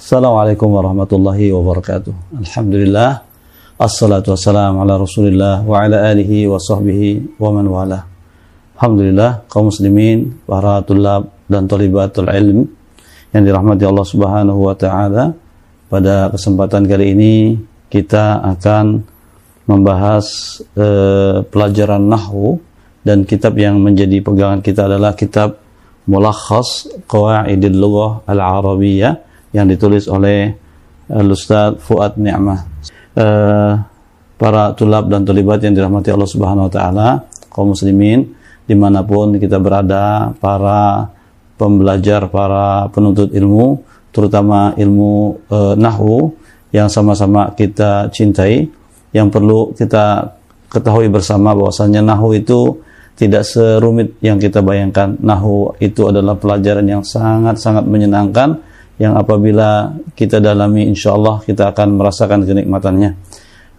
Assalamualaikum warahmatullahi wabarakatuh. Alhamdulillah. Assalatu wassalamu ala rasulillah wa ala alihi wa sahbihi wa man wala. Alhamdulillah kaum muslimin, para tulab dan talibatul ilm yang dirahmati Allah Subhanahu wa taala. Pada kesempatan kali ini kita akan membahas eh, pelajaran nahwu dan kitab yang menjadi pegangan kita adalah kitab Mulakhas Qawaidil Lughah Al-Arabiyyah yang ditulis oleh uh, Ustaz Fuad Ni'mah. Uh, para tulab dan tulibat yang dirahmati Allah Subhanahu wa taala, kaum muslimin di mana pun kita berada, para pembelajar, para penuntut ilmu, terutama ilmu uh, nahwu yang sama-sama kita cintai, yang perlu kita ketahui bersama bahwasanya nahwu itu tidak serumit yang kita bayangkan. Nahwu itu adalah pelajaran yang sangat-sangat menyenangkan yang apabila kita dalami insya Allah kita akan merasakan kenikmatannya.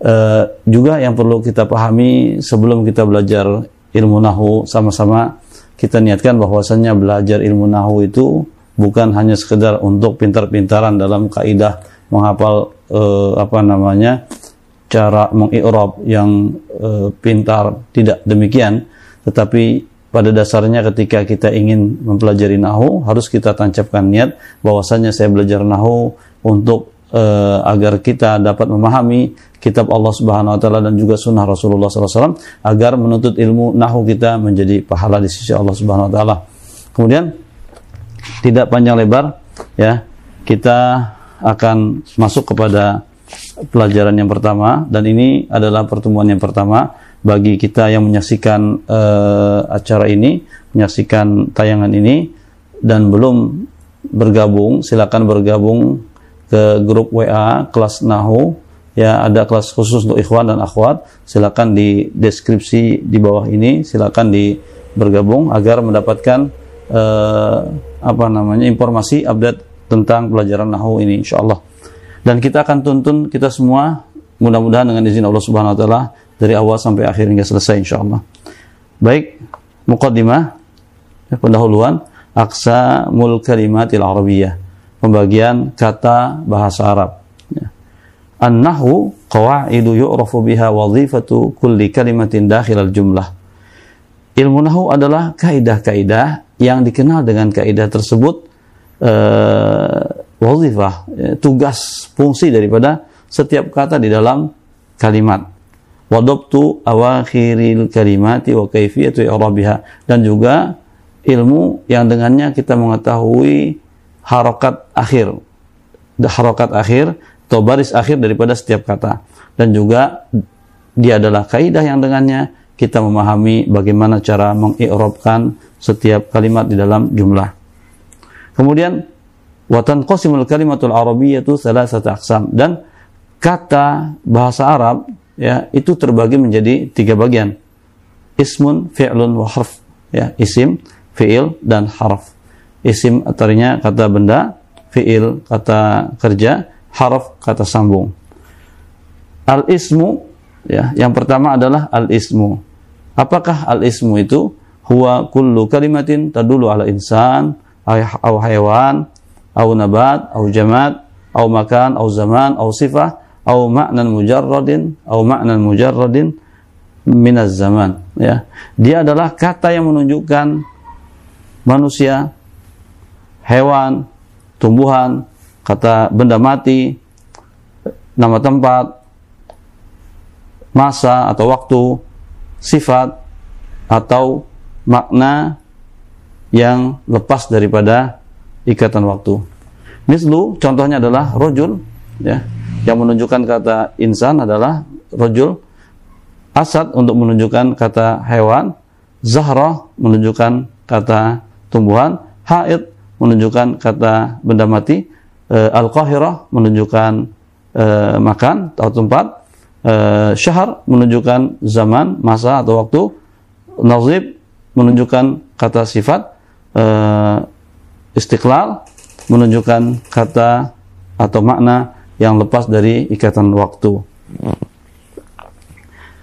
Uh, juga yang perlu kita pahami sebelum kita belajar ilmu nahu sama-sama kita niatkan bahwasannya belajar ilmu nahu itu bukan hanya sekedar untuk pintar-pintaran dalam kaidah menghafal uh, apa namanya cara mengi'rab yang uh, pintar tidak demikian tetapi pada dasarnya ketika kita ingin mempelajari nahu harus kita tancapkan niat bahwasanya saya belajar nahu untuk uh, agar kita dapat memahami kitab Allah Subhanahu wa taala dan juga sunnah Rasulullah SAW agar menuntut ilmu nahu kita menjadi pahala di sisi Allah Subhanahu wa taala. Kemudian tidak panjang lebar ya, kita akan masuk kepada pelajaran yang pertama dan ini adalah pertemuan yang pertama bagi kita yang menyaksikan uh, acara ini, menyaksikan tayangan ini dan belum bergabung, silakan bergabung ke grup WA kelas Nahu. Ya ada kelas khusus untuk ikhwan dan akhwat. Silakan di deskripsi di bawah ini silakan di bergabung agar mendapatkan uh, apa namanya informasi update tentang pelajaran Nahu ini insyaallah dan kita akan tuntun kita semua mudah-mudahan dengan izin Allah Subhanahu wa taala dari awal sampai akhir hingga selesai insyaallah. Baik, muqaddimah pendahuluan aqsamul kalimatil arabiyyah. Pembagian kata bahasa Arab. Ya. An-nahwu qawaidu yu'rafu biha wadhifatu kulli kalimatin dakhilal jumlah. Ilmu nahwu adalah kaidah-kaidah yang dikenal dengan kaidah tersebut uh, wazifah, ya, tugas, fungsi daripada setiap kata di dalam kalimat wadabtu awakhiril kalimati wa kaifiyatu i'rabiha. Dan juga ilmu yang dengannya kita mengetahui harokat akhir. Harokat akhir atau baris akhir daripada setiap kata. Dan juga dia adalah kaidah yang dengannya kita memahami bagaimana cara mengi'rabkan setiap kalimat di dalam jumlah. Kemudian watan qasimul kalimatul arabiyyatu salasata aqsam. Dan kata bahasa Arab ya itu terbagi menjadi tiga bagian. Ismun fi'lun wa harf. Ya isim fi'il dan harf. Isim artinya kata benda fi'il kata kerja harf kata sambung. Al ismu ya yang pertama adalah al ismu apakah al ismu itu? Huwa kullu kalimatin tadulu ala insan au haywan au nabat au jamad au makan au zaman au sifah au ma'nan mujarradin au ma'nan mujarradin minaz zaman ya dia adalah kata yang menunjukkan manusia hewan tumbuhan kata benda mati nama tempat masa atau waktu sifat atau makna yang lepas daripada ikatan waktu. Mislu contohnya adalah rojul ya yang menunjukkan kata insan adalah rojul asad untuk menunjukkan kata hewan zahra menunjukkan kata tumbuhan haid menunjukkan kata benda mati e, al-qahirah menunjukkan e, makan atau tempat e, syahar menunjukkan zaman masa atau waktu nazib menunjukkan kata sifat e, istiqlal menunjukkan kata atau makna yang lepas dari ikatan waktu.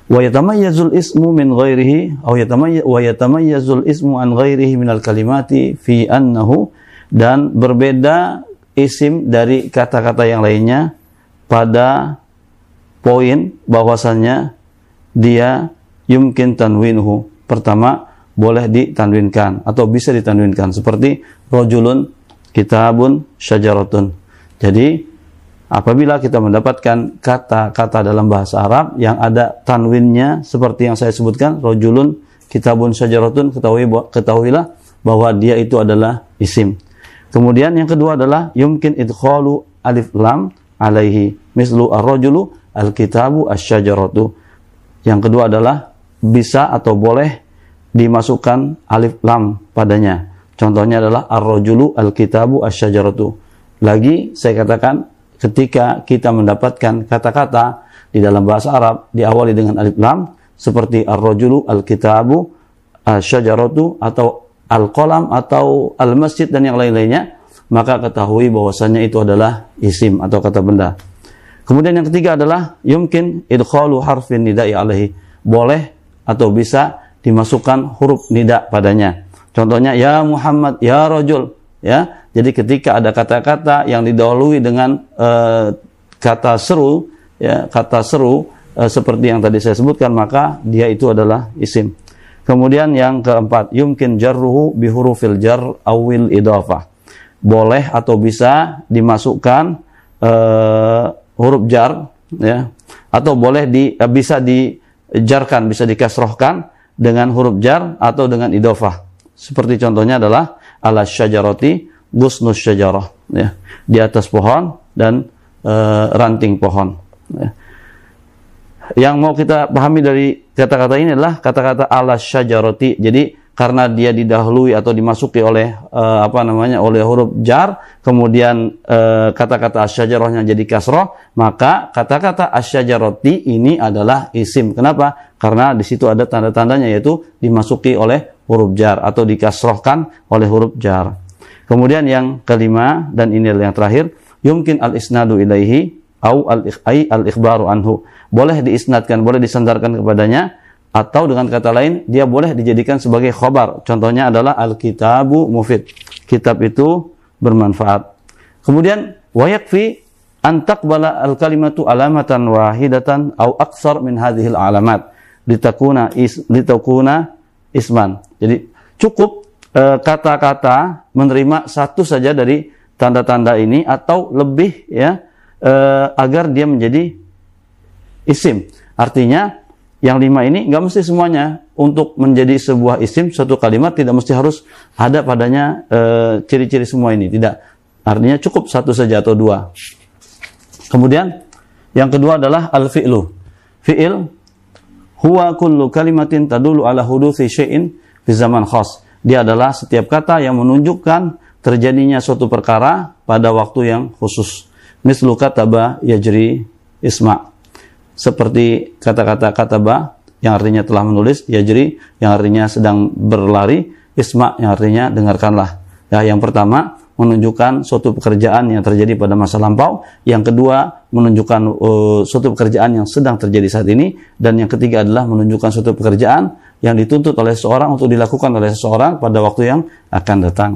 Wa yatamayyazul ismu min ghairihi aw wa yatamayyazul ismu an ghairihi min al kalimati fi annahu dan berbeda isim dari kata-kata yang lainnya pada poin bahwasannya dia yumkin tanwinhu. Pertama, boleh ditanwinkan atau bisa ditanwinkan seperti rojulun, kitabun, syajaratun. Jadi apabila kita mendapatkan kata-kata dalam bahasa Arab yang ada tanwinnya seperti yang saya sebutkan rojulun, kitabun, syajaratun, ketahui ketahuilah bahwa dia itu adalah isim. Kemudian yang kedua adalah yumkin idkhalu alif lam alaihi mislu ar-rajulu al-kitabu asy-syajaratu. Yang kedua adalah bisa atau boleh dimasukkan alif lam padanya. Contohnya adalah ar-rajulu al-kitabu asy-syajaratu. Lagi saya katakan ketika kita mendapatkan kata-kata di dalam bahasa Arab diawali dengan alif lam seperti ar-rajulu al-kitabu asy-syajaratu atau al-qalam atau al-masjid dan yang lain-lainnya maka ketahui bahwasannya itu adalah isim atau kata benda. Kemudian yang ketiga adalah yumkin idkhalu harfin nida'i alaihi. Boleh atau bisa dimasukkan huruf nida padanya. Contohnya ya Muhammad, ya rajul, ya. Jadi ketika ada kata-kata yang didahului dengan uh, kata seru, ya, kata seru uh, seperti yang tadi saya sebutkan, maka dia itu adalah isim. Kemudian yang keempat, yumkin jarruhu bihurufil jar awil idafah. Boleh atau bisa dimasukkan uh, huruf jar ya atau boleh di uh, bisa dijarkan, bisa dikasrohkan dengan huruf jar atau dengan idofah. Seperti contohnya adalah ala syajarati gusnus syajarah ya, di atas pohon dan e, ranting pohon. Ya. Yang mau kita pahami dari kata-kata ini adalah kata-kata ala syajarati. Jadi karena dia didahului atau dimasuki oleh uh, apa namanya oleh huruf jar kemudian uh, kata-kata asyajarahnya jadi kasroh maka kata-kata asyajarati ini adalah isim kenapa karena di situ ada tanda-tandanya yaitu dimasuki oleh huruf jar atau dikasrohkan oleh huruf jar kemudian yang kelima dan ini yang terakhir yumkin al isnadu ilaihi au al al ikhbaru anhu boleh diisnadkan boleh disandarkan kepadanya atau dengan kata lain dia boleh dijadikan sebagai khobar. Contohnya adalah al-kitabu mufid. Kitab itu bermanfaat. Kemudian wayakfi antak bala al-kalimatu alamatan wahidatan au aksar min hadhil alamat litakuna is litakuna isman. Jadi cukup kata-kata e, menerima satu saja dari tanda-tanda ini atau lebih ya e, agar dia menjadi isim. Artinya yang lima ini nggak mesti semuanya. Untuk menjadi sebuah isim suatu kalimat tidak mesti harus ada padanya eh, ciri-ciri e, semua ini. Tidak. Artinya cukup satu saja atau dua. Kemudian yang kedua adalah al fi'lu fi'il huwa kullu kalimatin tadulu ala huduthi syai'in fi zaman khas dia adalah setiap kata yang menunjukkan terjadinya suatu perkara pada waktu yang khusus. Mislu kataba yajri isma' seperti kata-kata kataba yang artinya telah menulis, yajri yang artinya sedang berlari, isma yang artinya dengarkanlah. Ya, yang pertama menunjukkan suatu pekerjaan yang terjadi pada masa lampau, yang kedua menunjukkan uh, suatu pekerjaan yang sedang terjadi saat ini, dan yang ketiga adalah menunjukkan suatu pekerjaan yang dituntut oleh seseorang untuk dilakukan oleh seseorang pada waktu yang akan datang.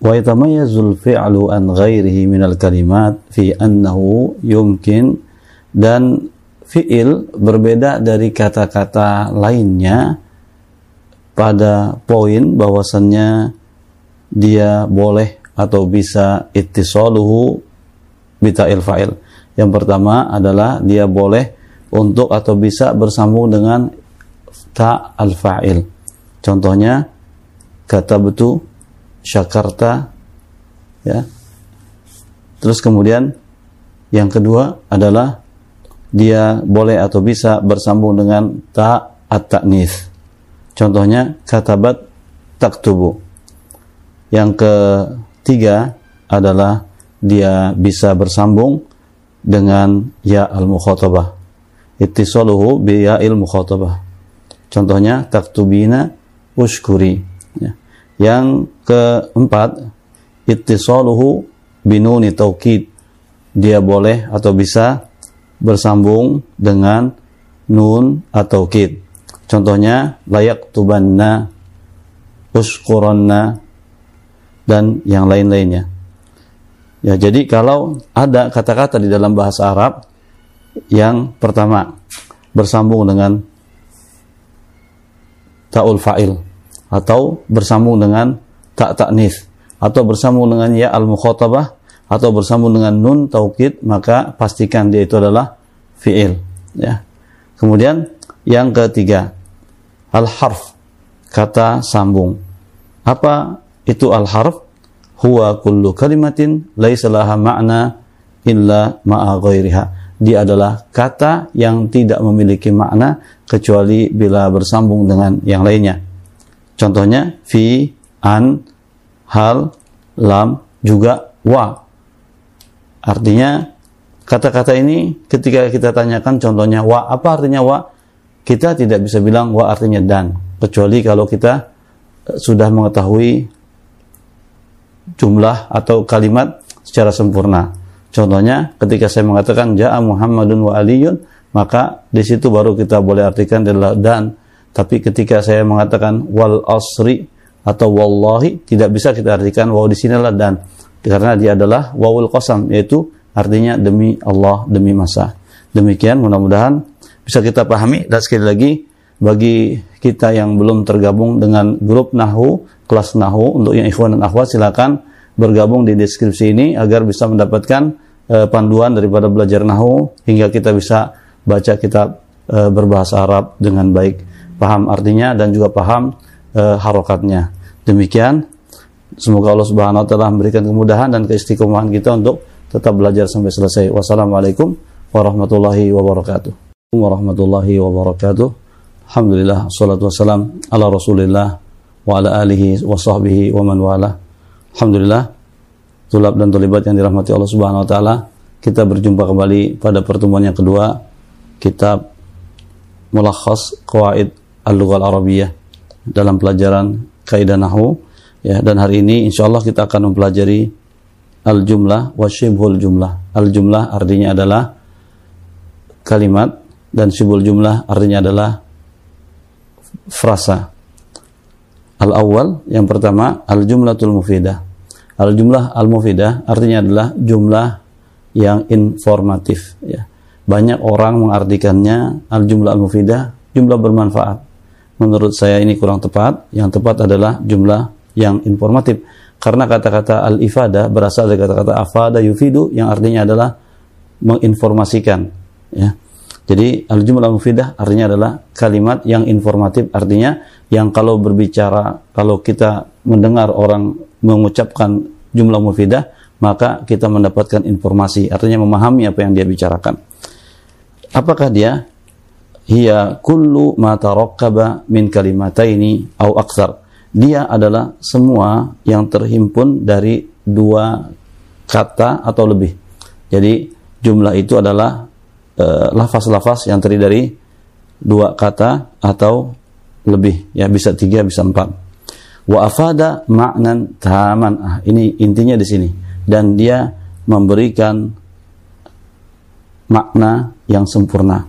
Wa yatamayyazul fi'lu an ghairihi minal kalimat fi annahu yumkin dan fiil berbeda dari kata-kata lainnya pada poin bahwasannya dia boleh atau bisa ittisaluhu bita'il fa'il. Yang pertama adalah dia boleh untuk atau bisa bersambung dengan ta al fa'il. Contohnya kata betul syakarta ya. Terus kemudian yang kedua adalah dia boleh atau bisa bersambung dengan ta at-ta'nits. Contohnya katabat taktubu. Yang ketiga adalah dia bisa bersambung dengan ya al-mukhatabah. Ittisaluhu bi ya al-mukhatabah. Contohnya taktubina ushkuri. Ya. Yang keempat ittisaluhu binuni taukid. Dia boleh atau bisa bersambung dengan nun atau kid. Contohnya layak tubanna, uskuranna, dan yang lain-lainnya. Ya, jadi kalau ada kata-kata di dalam bahasa Arab yang pertama bersambung dengan ta'ul fa'il atau bersambung dengan tak taknis atau bersambung dengan ya al mukhatabah atau bersambung dengan nun taukid maka pastikan dia itu adalah fi'il ya. Kemudian yang ketiga al harf kata sambung. Apa itu al harf? huwa kullu kalimatin laisa laha ma'na illa ma'a ghairiha. Dia adalah kata yang tidak memiliki makna kecuali bila bersambung dengan yang lainnya. Contohnya fi, an, hal, lam, juga wa. Artinya kata-kata ini ketika kita tanyakan contohnya wa, apa artinya wa? Kita tidak bisa bilang wa artinya dan kecuali kalau kita sudah mengetahui jumlah atau kalimat secara sempurna. Contohnya ketika saya mengatakan ja'a Muhammadun wa aliyun, maka di situ baru kita boleh artikan adalah dan. Tapi ketika saya mengatakan wal asri atau wallahi tidak bisa kita artikan wow di sinilah dan karena dia adalah wawul qasam yaitu artinya demi Allah demi masa. Demikian mudah-mudahan bisa kita pahami dan sekali lagi bagi kita yang belum tergabung dengan grup Nahu, kelas Nahu untuk yang ikhwan dan akhwat silakan bergabung di deskripsi ini agar bisa mendapatkan uh, panduan daripada belajar Nahu hingga kita bisa baca kitab uh, berbahasa Arab dengan baik, paham artinya dan juga paham uh, harokatnya. Demikian semoga Allah Subhanahu wa taala memberikan kemudahan dan keistiqomahan kita untuk tetap belajar sampai selesai. Wassalamualaikum warahmatullahi wabarakatuh. Warahmatullahi wabarakatuh. Alhamdulillah, salatu wassalam ala rasulillah wa ala alihi wa sahbihi wa man. Alhamdulillah, tulab dan tulibat yang dirahmati Allah Subhanahu wa taala, kita berjumpa kembali pada pertemuan yang kedua kitab Mulakhas Qawaid Al-Lughah Al-Arabiyah dalam pelajaran kaidah nahwu ya dan hari ini insyaallah kita akan mempelajari al-jumlah wa syibhul jumlah. Al-jumlah artinya adalah kalimat dan syibhul jumlah artinya adalah frasa Al-awwal yang pertama al-jumlatul mufidah. Al-jumlah al-mufidah artinya adalah jumlah yang informatif ya. Banyak orang mengartikannya al-jumlah al-mufidah jumlah bermanfaat. Menurut saya ini kurang tepat. Yang tepat adalah jumlah yang informatif. Karena kata-kata al-ifadah berasal dari kata-kata afada yufidu yang artinya adalah menginformasikan ya. Jadi al-jumlah mufidah artinya adalah kalimat yang informatif artinya yang kalau berbicara kalau kita mendengar orang mengucapkan jumlah mufidah maka kita mendapatkan informasi artinya memahami apa yang dia bicarakan. Apakah dia hiya kullu ma tarakkaba min kalimataini au aksar. Dia adalah semua yang terhimpun dari dua kata atau lebih. Jadi jumlah itu adalah Eh, lafaz-lafaz yang terdiri dari dua kata atau lebih ya bisa tiga bisa empat wa afada ma'nan taman ah, ini intinya di sini. Dan dia memberikan makna yang sempurna.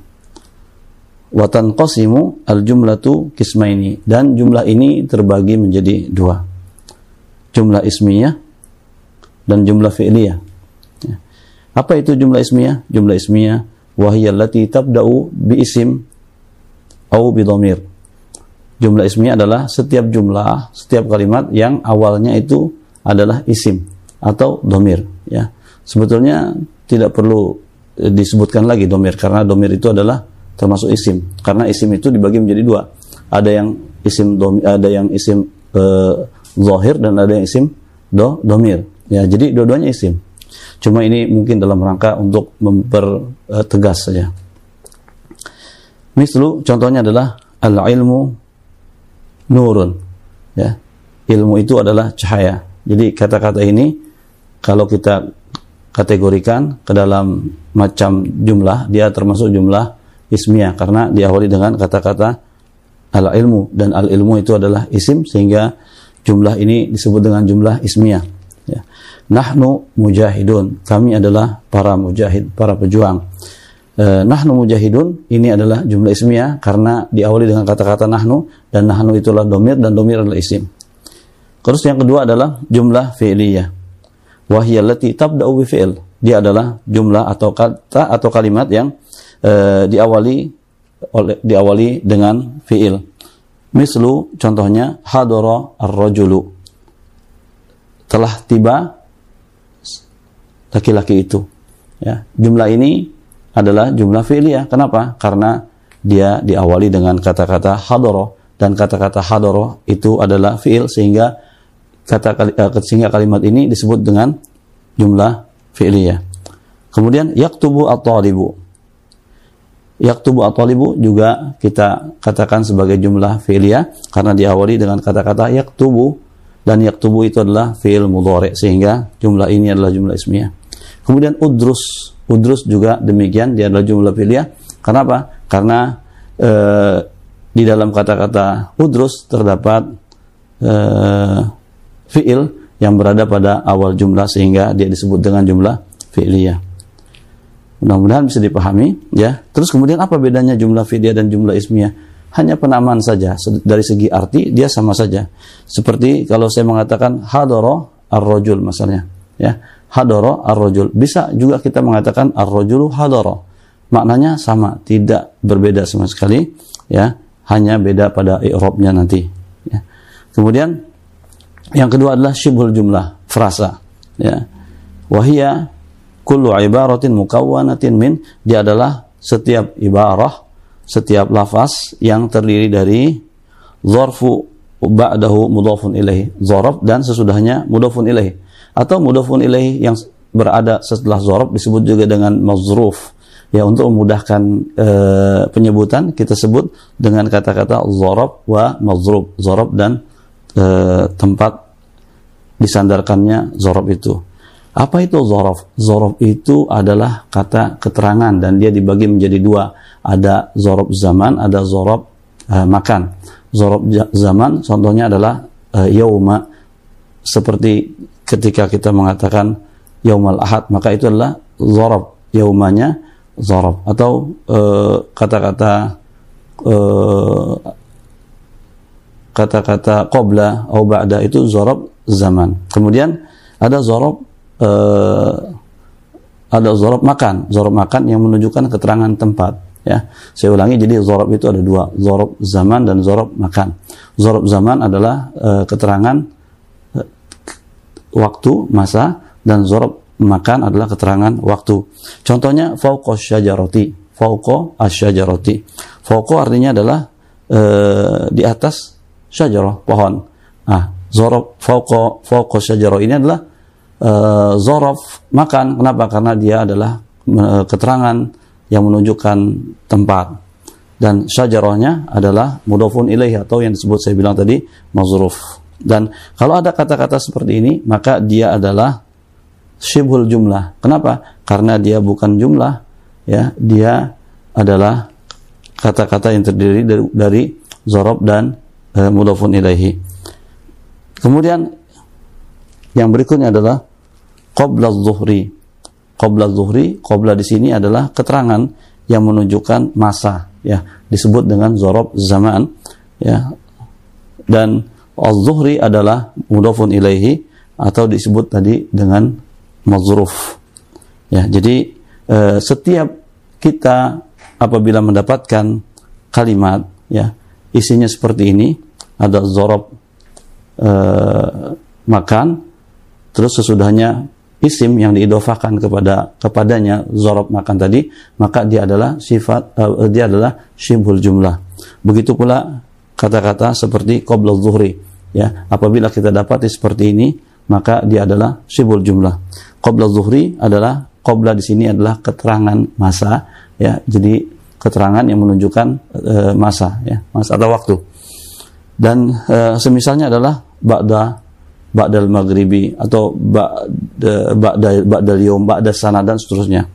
Wa tanqasimu al jumlatu kismaini. Dan jumlah ini terbagi menjadi dua. Jumlah ismiyah dan jumlah fi'liyah. Ya. apa itu jumlah ismiyah? Jumlah ismiyah wahiyya allati tabda'u bi isim au bi dhamir. Jumlah ismiyah adalah setiap jumlah, setiap kalimat yang awalnya itu adalah isim atau domir. Ya, sebetulnya tidak perlu eh, disebutkan lagi domir karena domir itu adalah termasuk isim. Karena isim itu dibagi menjadi dua. Ada yang isim domir, ada yang isim uh, zahir dan ada yang isim do domir. Ya, jadi dua-duanya isim. Cuma ini mungkin dalam rangka untuk mempertegas saja. Mislu contohnya adalah al-ilmu nurun. Ya. Ilmu itu adalah cahaya. Jadi kata-kata ini kalau kita kategorikan ke dalam macam jumlah, dia termasuk jumlah ismiyah karena diawali dengan kata-kata al-ilmu dan al-ilmu itu adalah isim sehingga jumlah ini disebut dengan jumlah ismiyah. Ya. Nahnu mujahidun. Kami adalah para mujahid, para pejuang. E, nahnu mujahidun ini adalah jumlah ismiyah karena diawali dengan kata-kata nahnu dan nahnu itulah domir dan domir adalah isim. Terus yang kedua adalah jumlah fi'liyah. wahiyallati tabda'u bi fi'il. Dia adalah jumlah atau kata atau kalimat yang uh, diawali oleh diawali dengan fi'il. Mislu contohnya hadara ar-rajulu. Telah tiba laki-laki itu. Ya, jumlah ini adalah jumlah fi'liyah. Kenapa? Karena dia diawali dengan kata-kata hadara dan kata-kata hadara itu adalah fi'il sehingga kata uh, sehingga kalimat ini disebut dengan jumlah fi'liyah. Kemudian yaktubu at-talibu. Yaktubu at-talibu juga kita katakan sebagai jumlah fi'liyah karena diawali dengan kata-kata yaktubu dan yaktubu itu adalah fi'il mudhari sehingga jumlah ini adalah jumlah ismiyah. Kemudian udrus, udrus juga demikian dia adalah jumlah fi'liyah. Kenapa? Karena e, di dalam kata-kata udrus terdapat e, fi'il yang berada pada awal jumlah sehingga dia disebut dengan jumlah fi'liyah. Mudah-mudahan bisa dipahami ya. Terus kemudian apa bedanya jumlah fi'liyah dan jumlah ismiyah? Hanya penamaan saja dari segi arti dia sama saja. Seperti kalau saya mengatakan hadoro ar-rajul misalnya ya. Hadoro ar-rajul. Bisa juga kita mengatakan ar-rajulu hadoro. Maknanya sama, tidak berbeda sama sekali ya. Hanya beda pada i'rabnya nanti ya. Kemudian yang kedua adalah syibhul jumlah, frasa. Ya. Wahia kullu ibaratin mukawwanatin min dia adalah setiap ibarah, setiap lafaz yang terdiri dari zarfu ba'dahu mudhafun ilaihi, zarf dan sesudahnya mudhafun ilaihi. Atau mudhafun ilaihi yang berada setelah zarf disebut juga dengan mazruf. Ya untuk memudahkan e, penyebutan kita sebut dengan kata-kata zarf wa mazruf, zarf dan e, tempat disandarkannya zorob itu. Apa itu zorob? Zorob itu adalah kata keterangan dan dia dibagi menjadi dua. Ada zorob zaman, ada zorob e, makan. Zorob zaman contohnya adalah e, yauma seperti ketika kita mengatakan yaumal ahad maka itu adalah zorob yaumanya zorob atau eh, kata-kata uh, kata-kata qabla atau ba'da itu zorob zaman. Kemudian ada zorob uh, ada zorob makan, zorob makan yang menunjukkan keterangan tempat. Ya, saya ulangi. Jadi zorob itu ada dua, zorob zaman dan zorob makan. Zorob zaman adalah keterangan waktu, masa, dan zorob makan adalah keterangan waktu. Contohnya fauqo syajaroti, fauqo asyajaroti. Fauqo artinya adalah uh, di atas syajarah pohon. Ah, zorof fauqa fauqa syajarah ini adalah uh, zorof makan. Kenapa? Karena dia adalah uh, keterangan yang menunjukkan tempat. Dan syajarahnya adalah mudofun ilaih atau yang disebut saya bilang tadi mazruf. Dan kalau ada kata-kata seperti ini, maka dia adalah syibhul jumlah. Kenapa? Karena dia bukan jumlah, ya, dia adalah kata-kata yang terdiri dari, dari zorob dan eh, mudhafun ilaihi. Kemudian yang berikutnya adalah qabla zuhri. Qabla zuhri, qabla di sini adalah keterangan yang menunjukkan masa ya, disebut dengan zorob zaman ya. Dan az-zuhri adalah mudhafun ilaihi atau disebut tadi dengan mazruf. Ya, jadi eh, setiap kita apabila mendapatkan kalimat ya isinya seperti ini ada zorob e, makan terus sesudahnya isim yang diidofakan kepada kepadanya zorob makan tadi maka dia adalah sifat e, dia adalah syibhul jumlah begitu pula kata-kata seperti qoblal zuhri ya. Apabila kita dapati seperti ini maka dia adalah syibhul jumlah. Qoblal zuhri adalah qobla di sini adalah keterangan masa ya. Jadi keterangan yang menunjukkan e, masa ya. Masa atau waktu. Dan e, semisalnya adalah ba'da ba'dal maghribi atau ba'da ba'da ba'dal yom ba'da sana dan seterusnya.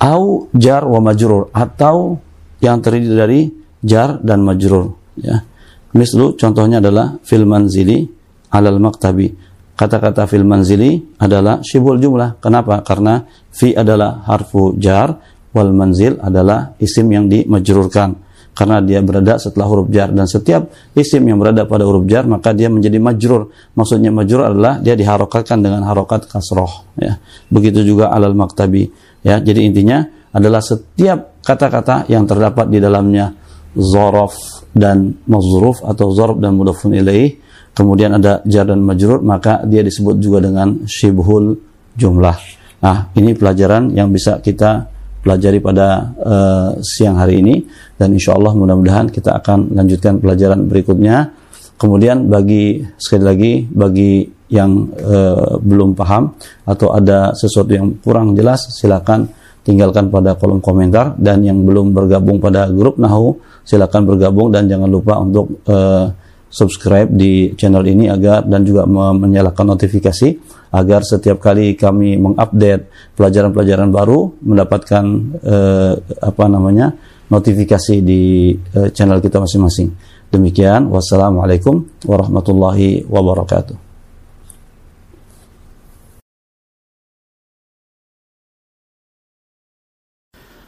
Au jar wa majrur atau yang terdiri dari jar dan majrur ya mislu contohnya adalah fil manzili alal maktabi kata-kata fil manzili adalah syibul jumlah kenapa karena fi adalah harfu jar wal manzil adalah isim yang dimajrurkan. karena dia berada setelah huruf jar dan setiap isim yang berada pada huruf jar maka dia menjadi majrur. Maksudnya majrur adalah dia diharokatkan dengan harokat kasroh ya. Begitu juga alal maktabi ya. Jadi intinya adalah setiap kata-kata yang terdapat di dalamnya zorof dan mazruf atau zorof dan mudafun ilaih kemudian ada jar dan majrur maka dia disebut juga dengan syibhul jumlah. Nah, ini pelajaran yang bisa kita pelajari pada uh, siang hari ini dan insya Allah mudah-mudahan kita akan lanjutkan pelajaran berikutnya. Kemudian bagi sekali lagi bagi yang uh, belum paham atau ada sesuatu yang kurang jelas silakan tinggalkan pada kolom komentar dan yang belum bergabung pada grup Nahu silakan bergabung dan jangan lupa untuk uh, subscribe di channel ini agar dan juga menyalakan notifikasi agar setiap kali kami mengupdate pelajaran-pelajaran baru mendapatkan eh, apa namanya notifikasi di eh, channel kita masing-masing. Demikian wassalamualaikum warahmatullahi wabarakatuh.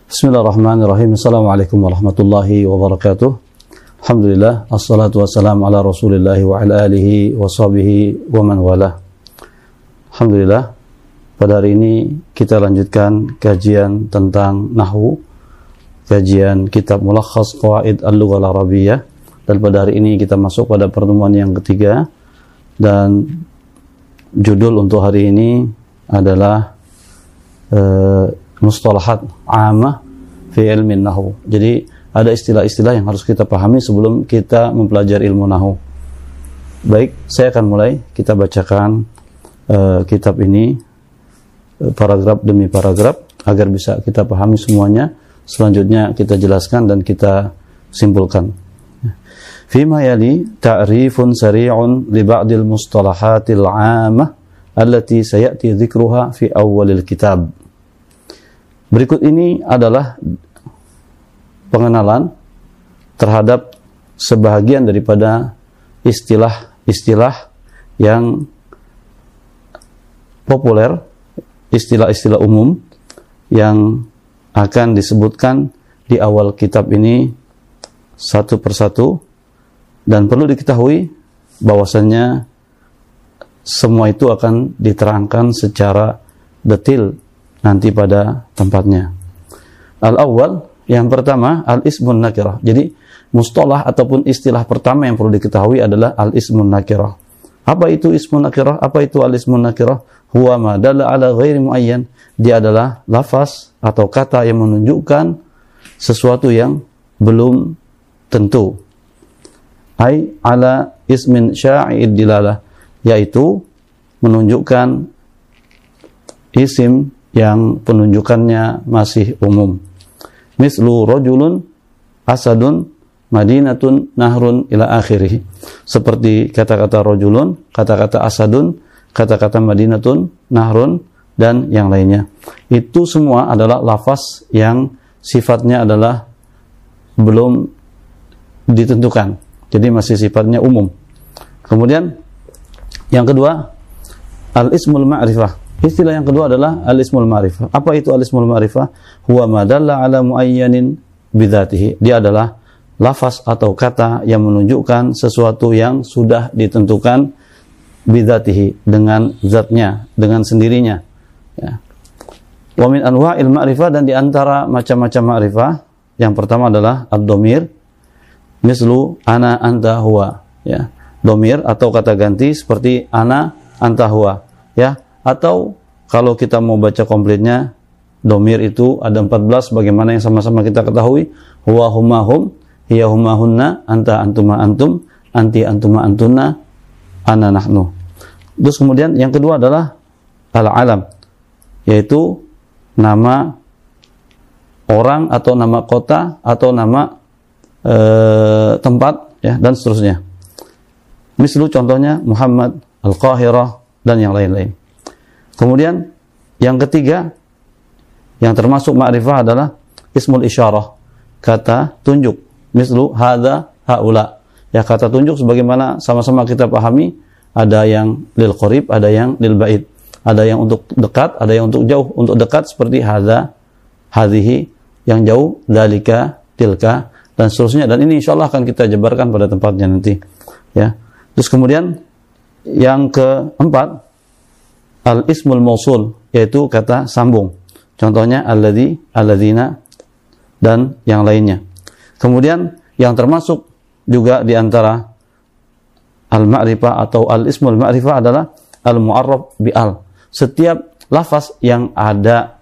Bismillahirrahmanirrahim. Assalamualaikum warahmatullahi wabarakatuh. Alhamdulillah, assalatu wassalamu ala rasulillah wa ala alihi wa sahbihi wa man wala. Alhamdulillah, pada hari ini kita lanjutkan kajian tentang Nahu, kajian kitab Mulakhas Qawaid Al-Arabiyah, dan pada hari ini kita masuk pada pertemuan yang ketiga, dan judul untuk hari ini adalah uh, Mustalahat Amah fi ilmin Nahu. Jadi, ada istilah-istilah yang harus kita pahami sebelum kita mempelajari ilmu nahu. Baik, saya akan mulai. Kita bacakan uh, kitab ini uh, paragraf demi paragraf agar bisa kita pahami semuanya. Selanjutnya kita jelaskan dan kita simpulkan. Fima yali ta'rifun sari'un li ba'dil mustalahatil 'amah allati sayati dzikruha fi awwalil kitab. Berikut ini adalah pengenalan terhadap sebahagian daripada istilah-istilah yang populer, istilah-istilah umum yang akan disebutkan di awal kitab ini satu persatu. Dan perlu diketahui bahwasannya semua itu akan diterangkan secara detil nanti pada tempatnya. Al-awwal yang pertama, al-ismun nakirah. Jadi, mustalah ataupun istilah pertama yang perlu diketahui adalah al-ismun nakirah. Apa itu ismun nakirah? Apa itu al-ismun nakirah? Huwa ma dalla ala ghairi muayyan. Dia adalah lafaz atau kata yang menunjukkan sesuatu yang belum tentu. Ai ala ismin sya'id dilalah. Yaitu menunjukkan isim yang penunjukannya masih umum. Mislu rajulun asadun madinatun nahrun ila akhirih. Seperti kata-kata rajulun kata-kata asadun kata-kata madinatun nahrun dan yang lainnya. Itu semua adalah lafaz yang sifatnya adalah belum ditentukan. Jadi masih sifatnya umum. Kemudian yang kedua al ismul ma'rifah Istilah yang kedua adalah al-ismul ma'rifah. Apa itu al-ismul ma'rifah? Huwa madalla ala muayyanin bidzatihi. Dia adalah lafaz atau kata yang menunjukkan sesuatu yang sudah ditentukan bidzatihi dengan zatnya, dengan sendirinya. Ya. Wa min anwa'il ma'rifah dan di antara macam-macam ma'rifah yang pertama adalah ad-domir mislu ana anta huwa ya. Domir atau kata ganti seperti ana anta huwa ya atau kalau kita mau baca komplitnya domir itu ada 14 bagaimana yang sama-sama kita ketahui? Huwa huma hum hiya huma hunna anta antuma antum anti antuma antuna ana nahnu. Terus kemudian yang kedua adalah al alam yaitu nama orang atau nama kota atau nama e, tempat ya dan seterusnya. Mislu contohnya Muhammad Al-Qahirah dan yang lain-lain Kemudian yang ketiga yang termasuk ma'rifah adalah ismul isyarah, kata tunjuk. Mislu hadza haula. Ya kata tunjuk sebagaimana sama-sama kita pahami ada yang lil qarib, ada yang lil ba'id. Ada yang untuk dekat, ada yang untuk jauh. Untuk dekat seperti hadza, hadhihi, yang jauh dalika, tilka, dan seterusnya dan ini insya Allah akan kita jabarkan pada tempatnya nanti ya terus kemudian yang keempat al ismul mausul yaitu kata sambung contohnya alladzi alladzina dan yang lainnya kemudian yang termasuk juga di antara al-ma'rifah atau al-ismul ma'rifah adalah al-mu'arraf bi al setiap lafaz yang ada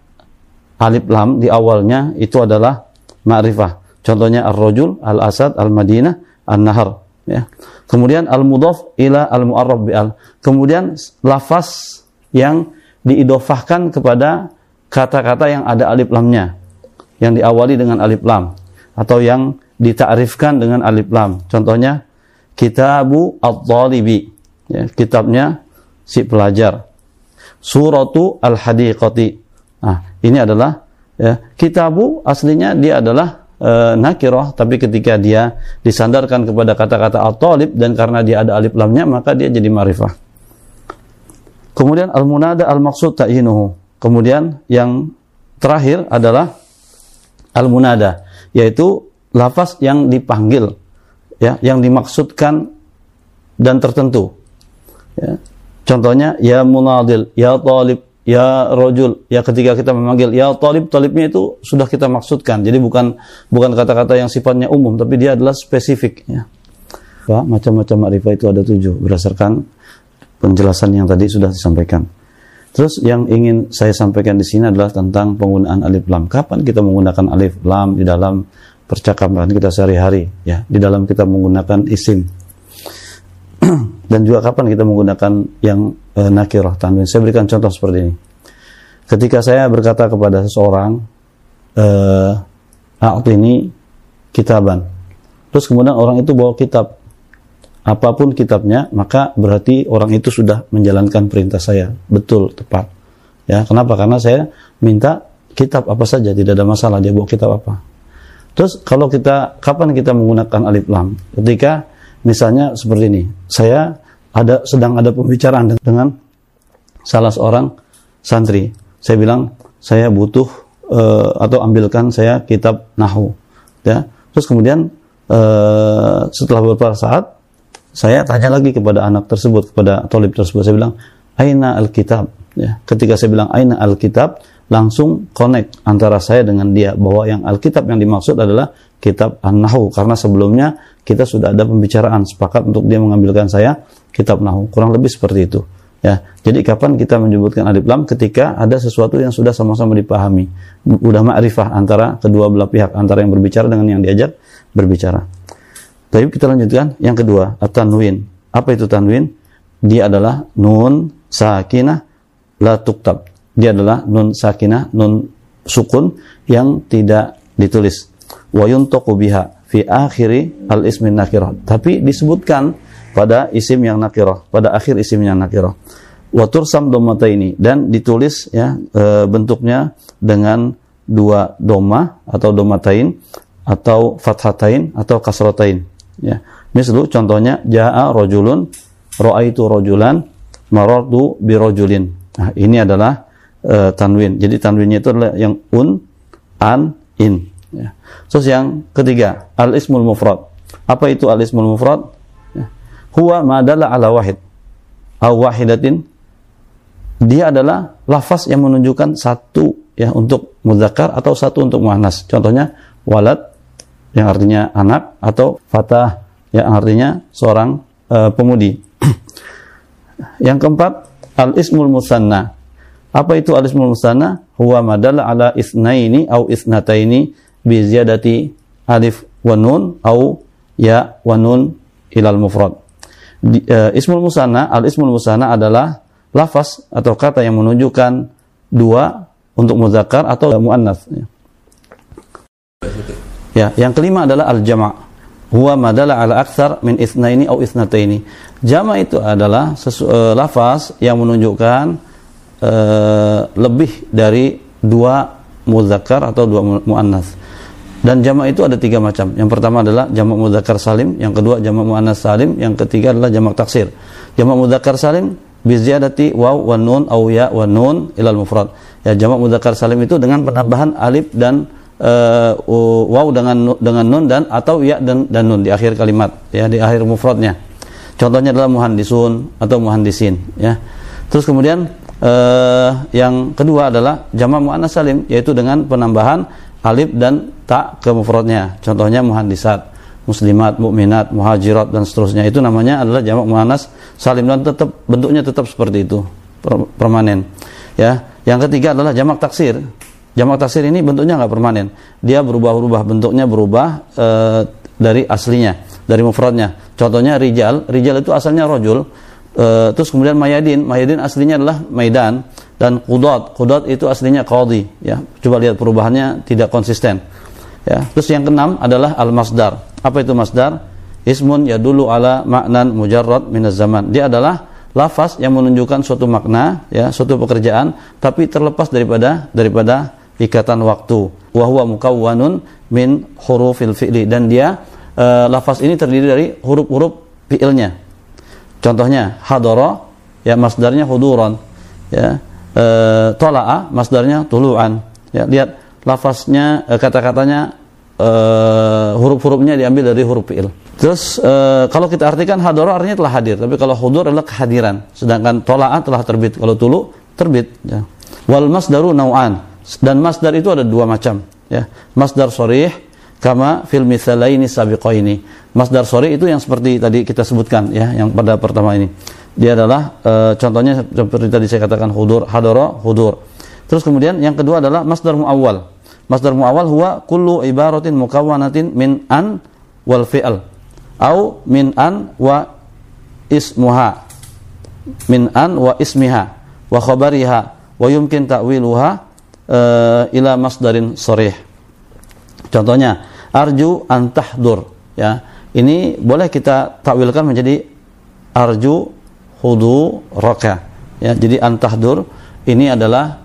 alif lam di awalnya itu adalah ma'rifah. Contohnya ar-rajul, al-asad, al-madinah, an-nahar, ya. Kemudian al-mudhaf ila al-mu'arraf bi al. Kemudian lafaz yang diidofahkan kepada kata-kata yang ada alif lamnya yang diawali dengan alif lam atau yang ditakrifkan dengan alif lam. Contohnya kitabu at-talibi, ya, kitabnya si pelajar suratu al-hadiqati. Nah, ini adalah ya, kitabu aslinya dia adalah e, nakirah tapi ketika dia disandarkan kepada kata-kata al-talib dan karena dia ada alif lamnya maka dia jadi ma'rifah. Kemudian al-munada al-maqsud ta'yinuhu. Kemudian yang terakhir adalah al-munada yaitu lafaz yang dipanggil ya yang dimaksudkan dan tertentu ya Contohnya ya munadil, ya talib, ya rojul. Ya ketika kita memanggil ya talib, talibnya itu sudah kita maksudkan. Jadi bukan bukan kata-kata yang sifatnya umum, tapi dia adalah spesifik. Ya. Macam-macam makrifat itu ada tujuh berdasarkan penjelasan yang tadi sudah disampaikan. Terus yang ingin saya sampaikan di sini adalah tentang penggunaan alif lam. Kapan kita menggunakan alif lam di dalam percakapan kita sehari-hari? Ya, di dalam kita menggunakan isim dan juga kapan kita menggunakan yang e, nakirah tanwin. Saya berikan contoh seperti ini. Ketika saya berkata kepada seseorang, eh, ini kitaban. Terus kemudian orang itu bawa kitab. Apa pun kitabnya, maka berarti orang itu sudah menjalankan perintah saya. Betul, tepat. Ya, kenapa? Karena saya minta kitab apa saja, tidak ada masalah dia bawa kitab apa. Terus kalau kita kapan kita menggunakan alif lam? Ketika Misalnya seperti ini, saya ada sedang ada pembicaraan dengan salah seorang santri. Saya bilang saya butuh uh, atau ambilkan saya kitab nahu, ya. Terus kemudian uh, setelah beberapa saat saya tanya lagi kepada anak tersebut kepada tolib tersebut. Saya bilang aina alkitab? Ya ketika saya bilang aina alkitab langsung connect antara saya dengan dia bahwa yang Alkitab yang dimaksud adalah kitab An-Nahu karena sebelumnya kita sudah ada pembicaraan sepakat untuk dia mengambilkan saya kitab Nahu kurang lebih seperti itu ya. Jadi kapan kita menyebutkan alif lam? Ketika ada sesuatu yang sudah sama-sama dipahami. Udah ma'rifah antara kedua belah pihak antara yang berbicara dengan yang diajak berbicara tapi kita lanjutkan yang kedua at-tanwin apa itu tanwin dia adalah nun sakinah la tuktab dia adalah nun sakinah, nun sukun yang tidak ditulis. Wa yuntaqu biha fi akhiri al ismin nakirah. Tapi disebutkan pada isim yang nakirah, pada akhir isim yang nakirah. Wa tursam ini dan ditulis ya e, bentuknya dengan dua doma atau domatain atau fathatain atau kasratain ya. Mislu contohnya jaa rojulun ro'aitu rojulan marartu birojulin. Nah, ini adalah uh, tanwin. Jadi tanwinnya itu adalah yang un, an, in. Ya. Terus yang ketiga, al-ismul mufrad. Apa itu al-ismul mufrad? Ya. Huwa madala ala wahid. Aw wahidatin. Dia adalah lafaz yang menunjukkan satu ya untuk muzakkar atau satu untuk muannas. Contohnya walad yang artinya anak atau fatah yang artinya seorang uh, pemudi. yang keempat, al-ismul musanna apa itu alismul musanna? Huwa madalla ala isnaini au isnataini bi ziyadati alif wa nun au ya wa nun ilal mufrad. Di, uh, ismul musanna, al ismul musanna adalah lafaz atau kata yang menunjukkan dua untuk muzakkar atau muannas. Ya. ya, yang kelima adalah al jama'. Huwa madalla ala aktsar min isnaini au isnataini. Jama' itu adalah sesu, uh, lafaz yang menunjukkan Eh, lebih dari dua muzakkar atau dua muannas. Dan jamak itu ada tiga macam. Yang pertama adalah jamak muzakkar salim, yang kedua jamak muannas salim, yang ketiga adalah jamak taksir. Jamak muzakkar salim biziyadati waw wa nun aw ya wa nun ilal mufrad. Ya jamak muzakkar salim itu dengan penambahan alif dan uh, waw dengan dengan nun dan atau ya dan, dan nun di akhir kalimat ya di akhir mufradnya. Contohnya adalah muhandisun atau muhandisin ya. Terus kemudian uh, yang kedua adalah jama' muannas salim yaitu dengan penambahan alif dan ta ke mufradnya. Contohnya muhandisat, muslimat, mukminat, muhajirat dan seterusnya. Itu namanya adalah jamak muannas salim dan tetap bentuknya tetap seperti itu permanen. Ya. Yang ketiga adalah jamak taksir. Jamak taksir ini bentuknya nggak permanen. Dia berubah-ubah bentuknya berubah e, dari aslinya, dari mufradnya. Contohnya rijal, rijal itu asalnya rojul. E, terus kemudian mayadin, mayadin aslinya adalah maidan dan kudat, kudat itu aslinya qadi, ya. Coba lihat perubahannya tidak konsisten. Ya. Terus yang keenam adalah al-masdar. Apa itu masdar? Ismun ya dulu ala maknan mujarrad minaz zaman. Dia adalah lafaz yang menunjukkan suatu makna, ya, suatu pekerjaan tapi terlepas daripada daripada ikatan waktu. Wa huwa mukawwanun min hurufil fi'li dan dia e, lafaz ini terdiri dari huruf-huruf fi'ilnya. Contohnya hadara ya masdarnya huduran ya e, tola'a masdarnya tulu'an ya lihat lafaznya e, kata-katanya e, huruf-hurufnya diambil dari huruf fi'il. Terus e, kalau kita artikan hadara artinya telah hadir, tapi kalau hudur adalah kehadiran. Sedangkan tola'a telah terbit. Kalau tulu terbit ya. Wal masdaru nau'an dan masdar itu ada dua macam ya. Masdar sorih kama fil mithalaini sabiqaini. Masdar sorih itu yang seperti tadi kita sebutkan ya yang pada pertama ini. Dia adalah e, contohnya seperti tadi saya katakan hudur hadara hudur. Terus kemudian yang kedua adalah masdar muawwal. Masdar muawwal huwa kullu ibaratin mukawwanatin min an wal fi'al au min an wa ismuha. Min an wa ismiha wa khabariha wa yumkin ta'wiluha uh, ila masdarin sorih. Contohnya, arju antahdur. Ya, ini boleh kita takwilkan menjadi arju hudu roka. Ya, jadi antahdur ini adalah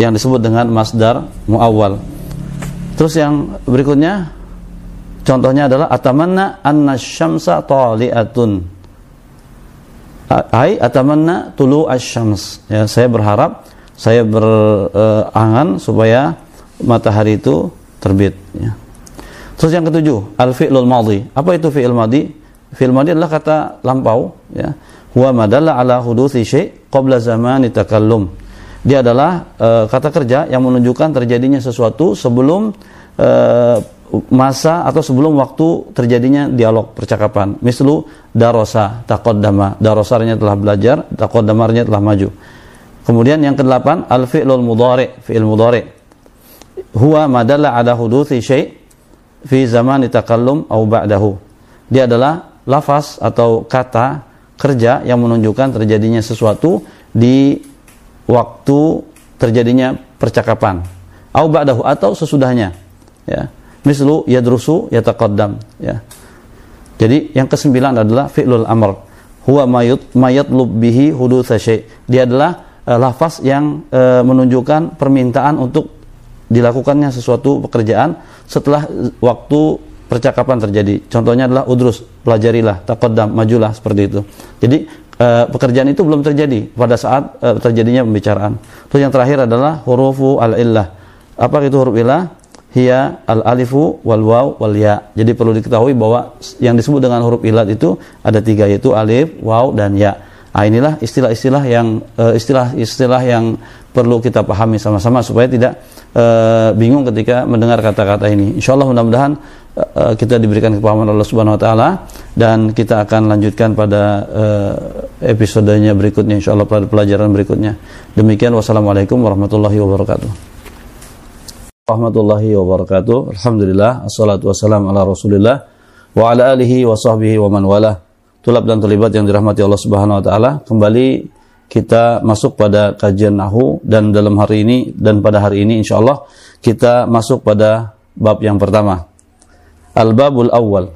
yang disebut dengan masdar muawwal. Terus yang berikutnya contohnya adalah atamanna anna syamsa tali'atun. Hai atamanna tulu asyams. Ya, saya berharap saya berangan supaya matahari itu terbit ya. Terus yang ketujuh, al-fi'lul madhi. Apa itu fi'il madhi? Fi'il madhi adalah kata lampau ya. Huwa madalla ala huduthi syai' qabla zamani takallum. Dia adalah e, kata kerja yang menunjukkan terjadinya sesuatu sebelum e, masa atau sebelum waktu terjadinya dialog percakapan. Mislu darosa taqaddama. Darosarnya telah belajar, taqaddamarnya telah maju. Kemudian yang kedelapan al-fi'lul mudhari, fi'il mudhari. Huwa madalla ala huduthi syai' fi zaman takallum au ba'dahu. Dia adalah lafaz atau kata kerja yang menunjukkan terjadinya sesuatu di waktu terjadinya percakapan. Au ba'dahu atau sesudahnya. Ya. Mislu yadrusu yataqaddam, ya. Jadi yang kesembilan adalah fi'lul amr. Huwa mayut mayatlub bihi hudutsa syai'. Dia adalah uh, lafaz yang uh, menunjukkan permintaan untuk dilakukannya sesuatu pekerjaan setelah waktu percakapan terjadi. Contohnya adalah udrus, pelajarilah, taqaddam, majulah seperti itu. Jadi uh, pekerjaan itu belum terjadi pada saat uh, terjadinya pembicaraan. Terus yang terakhir adalah hurufu al-illah. Apa itu huruf illah? Hiya al-alifu wal waw wal ya. Jadi perlu diketahui bahwa yang disebut dengan huruf ilat itu ada tiga yaitu alif, waw dan ya. Nah, inilah istilah-istilah yang eh, istilah-istilah yang perlu kita pahami sama-sama supaya tidak uh, bingung ketika mendengar kata-kata ini. Insya Allah mudah-mudahan uh, kita diberikan kepahaman Allah Subhanahu Wa Taala dan kita akan lanjutkan pada uh, episodenya berikutnya. Insya Allah pada pelajaran berikutnya. Demikian wassalamualaikum warahmatullahi wabarakatuh. Warahmatullahi wabarakatuh. Alhamdulillah. Assalatu wassalamu ala Rasulillah wa ala alihi wa sahbihi wa man walah tulab dan tulibat yang dirahmati Allah Subhanahu wa taala, kembali kita masuk pada kajian nahu dan dalam hari ini dan pada hari ini insyaallah kita masuk pada bab yang pertama. Al-babul awal.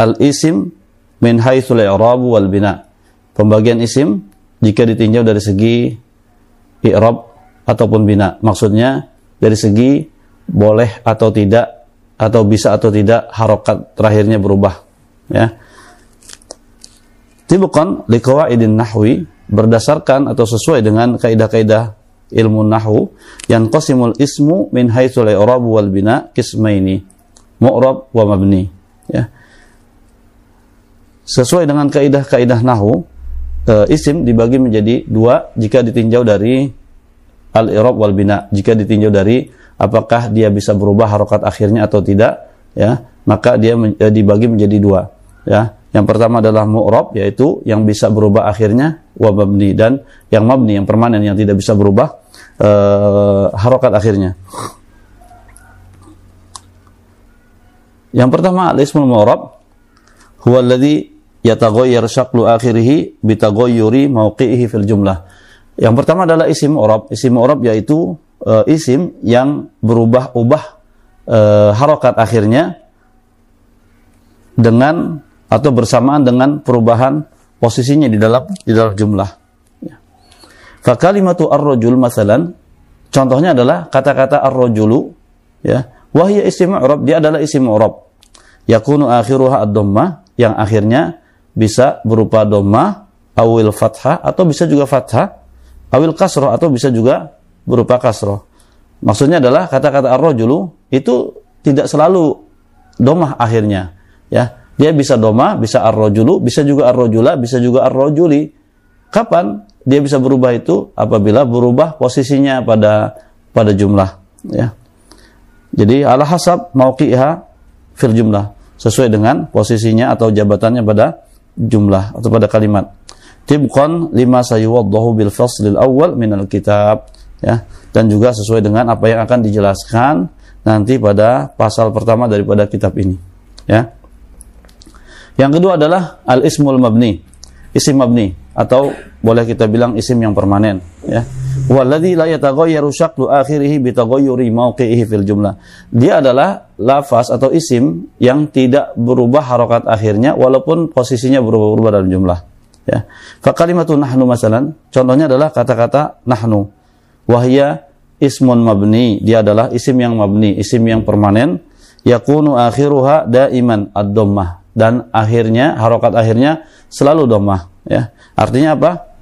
Al-isim min haitsul i'rab wal bina. Pembagian isim jika ditinjau dari segi i'rab ataupun bina. Maksudnya dari segi boleh atau tidak atau bisa atau tidak harokat terakhirnya berubah ya Tibqan liqawaidin nahwi berdasarkan atau sesuai dengan kaidah-kaidah ilmu nahwu yanqasimul ismu min haitsul i'rab wal bina qismaini mu'rab wa mabni ya. Sesuai dengan kaidah-kaidah nahwu e, isim dibagi menjadi dua jika ditinjau dari al-i'rab wal bina. Jika ditinjau dari apakah dia bisa berubah harokat akhirnya atau tidak ya maka dia men, e, dibagi menjadi dua ya yang pertama adalah mu'rab yaitu yang bisa berubah akhirnya wa mabni dan yang mabni yang permanen yang tidak bisa berubah uh, harokat akhirnya. Yang pertama al-ismul mu'rab huwa alladhi yataghayyar syaklu akhirih bitaghayyuri mawqi'ihi fil jumlah. Yang pertama adalah isim mu'rab. Isim mu'rab yaitu uh, isim yang berubah-ubah uh, harokat akhirnya dengan atau bersamaan dengan perubahan posisinya di dalam di dalam jumlah. Ya. Fakalimatu ar-rajul masalan contohnya adalah kata-kata ar-rajulu ya wahya isim dia adalah isim mu'rab yakunu akhiruha ad-dhammah yang akhirnya bisa berupa dhammah awil fathah atau bisa juga fathah awil kasroh atau bisa juga berupa kasroh maksudnya adalah kata-kata ar-rajulu itu tidak selalu dhammah akhirnya ya dia bisa doma, bisa ar-rajulu, bisa juga ar-rajula, bisa juga ar-rajuli. Kapan dia bisa berubah itu? Apabila berubah posisinya pada pada jumlah, ya. Jadi ala hasab mauqiha fil jumlah, sesuai dengan posisinya atau jabatannya pada jumlah atau pada kalimat. Tibqan lima sayuwaddahu bil faslil awal minal kitab, ya. Dan juga sesuai dengan apa yang akan dijelaskan nanti pada pasal pertama daripada kitab ini, ya. Yang kedua adalah al-ismul mabni. Isim mabni atau boleh kita bilang isim yang permanen ya. Walladzi la yataghayyaru syaklu akhirih bi taghayyuri mawqi'ihi fil jumlah. Dia adalah lafaz atau isim yang tidak berubah harokat akhirnya walaupun posisinya berubah-ubah dalam jumlah ya. Fa kalimatu nahnu masalan contohnya adalah kata-kata nahnu. Wahya ismun mabni, dia adalah isim yang mabni, isim yang permanen yakunu akhiruha daiman ad-dhammah dan akhirnya harokat akhirnya selalu domah ya. Artinya apa?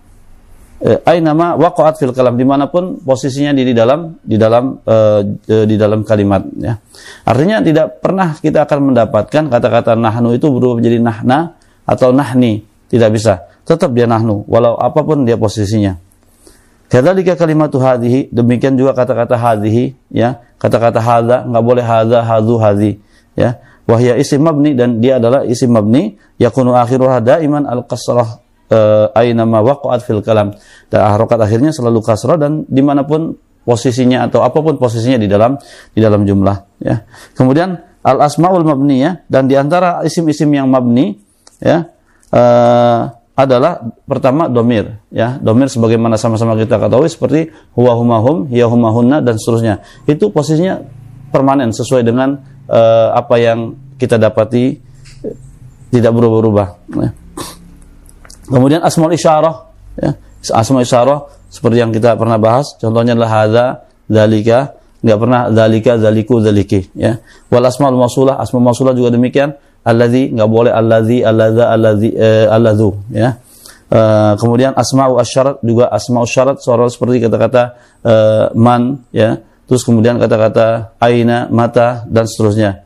Eh, nama waqaat fil kalam. Di mana pun posisinya di, dalam di dalam uh, di dalam kalimat ya. Artinya tidak pernah kita akan mendapatkan kata-kata nahnu itu berubah menjadi nahna atau nahni. Tidak bisa. Tetap dia nahnu walau apa pun dia posisinya. Kadzalika kalimatu hadhihi demikian juga kata-kata hadhihi ya. Kata-kata hadza nggak boleh hadza hadzu hadhi ya wahya isim mabni dan dia adalah isim mabni. Yakunu akhiruha daiman al kasrah uh, aina ma waqa'at fil kalam. Dan harokat akhirnya selalu kasrah dan di mana pun posisinya atau apa pun posisinya di dalam di dalam jumlah ya. Kemudian al asmaul mabniyah dan di antara isim-isim yang mabni ya uh, adalah pertama domir ya. Domir sebagaimana sama-sama kita ketahui seperti huwa humahum ya humahunna dan seterusnya. Itu posisinya permanen sesuai dengan uh, apa yang kita dapati tidak berubah-ubah. Ya. Kemudian asmaul isyarah, ya. asmaul isyarah seperti yang kita pernah bahas, contohnya adalah hadza, dalika, nggak pernah dalika, daliku, daliki. Ya. Wal asmaul mausulah, asmaul mausulah juga demikian, alladzi nggak boleh alladzi, alladza, alladzi, eh, alladzu. Ya. Uh, kemudian asma'u asyarat juga asma'u syarat soal seperti kata-kata uh, man ya terus kemudian kata-kata aina, mata dan seterusnya.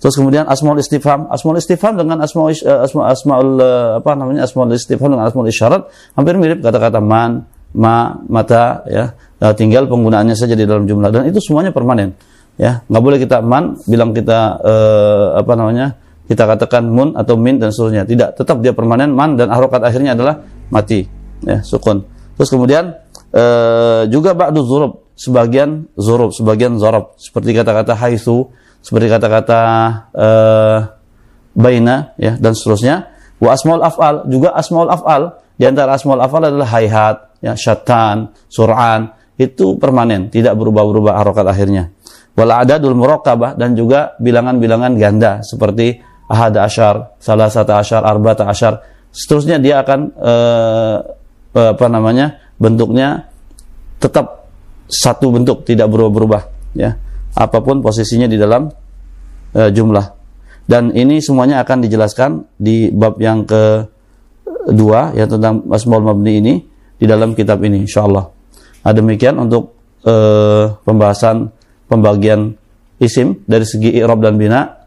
Terus kemudian asmaul istifham, asmaul istifham dengan asmaul uh, asma, asmaul uh, apa namanya asmaul istifham dengan asmaul isyarat hampir mirip kata-kata man, ma, mata ya. Uh, tinggal penggunaannya saja di dalam jumlah dan itu semuanya permanen. Ya, nggak boleh kita man bilang kita uh, apa namanya? kita katakan mun atau min dan seterusnya. Tidak, tetap dia permanen man dan harokat akhirnya adalah mati. Ya, sukun. Terus kemudian uh, juga ba'du zurub sebagian zurub, sebagian zorob. Seperti kata-kata haitsu, seperti kata-kata uh, baina, ya, dan seterusnya. Wa asmaul af'al, juga asmaul af'al. Di antara asmaul af'al adalah hayhat, ya, syatan, sur'an. Itu permanen, tidak berubah-ubah harokat akhirnya. Wal adadul muraqabah dan juga bilangan-bilangan ganda seperti ahad asyar, salah satu asyar, arba'ata asyar. Seterusnya dia akan uh, apa namanya? bentuknya tetap satu bentuk tidak berubah-ubah ya. Apa pun posisinya di dalam uh, jumlah. Dan ini semuanya akan dijelaskan di bab yang kedua yang tentang asmaul mabni ini di dalam kitab ini insyaallah. Nah, demikian untuk uh, pembahasan pembagian isim dari segi i'rab dan bina.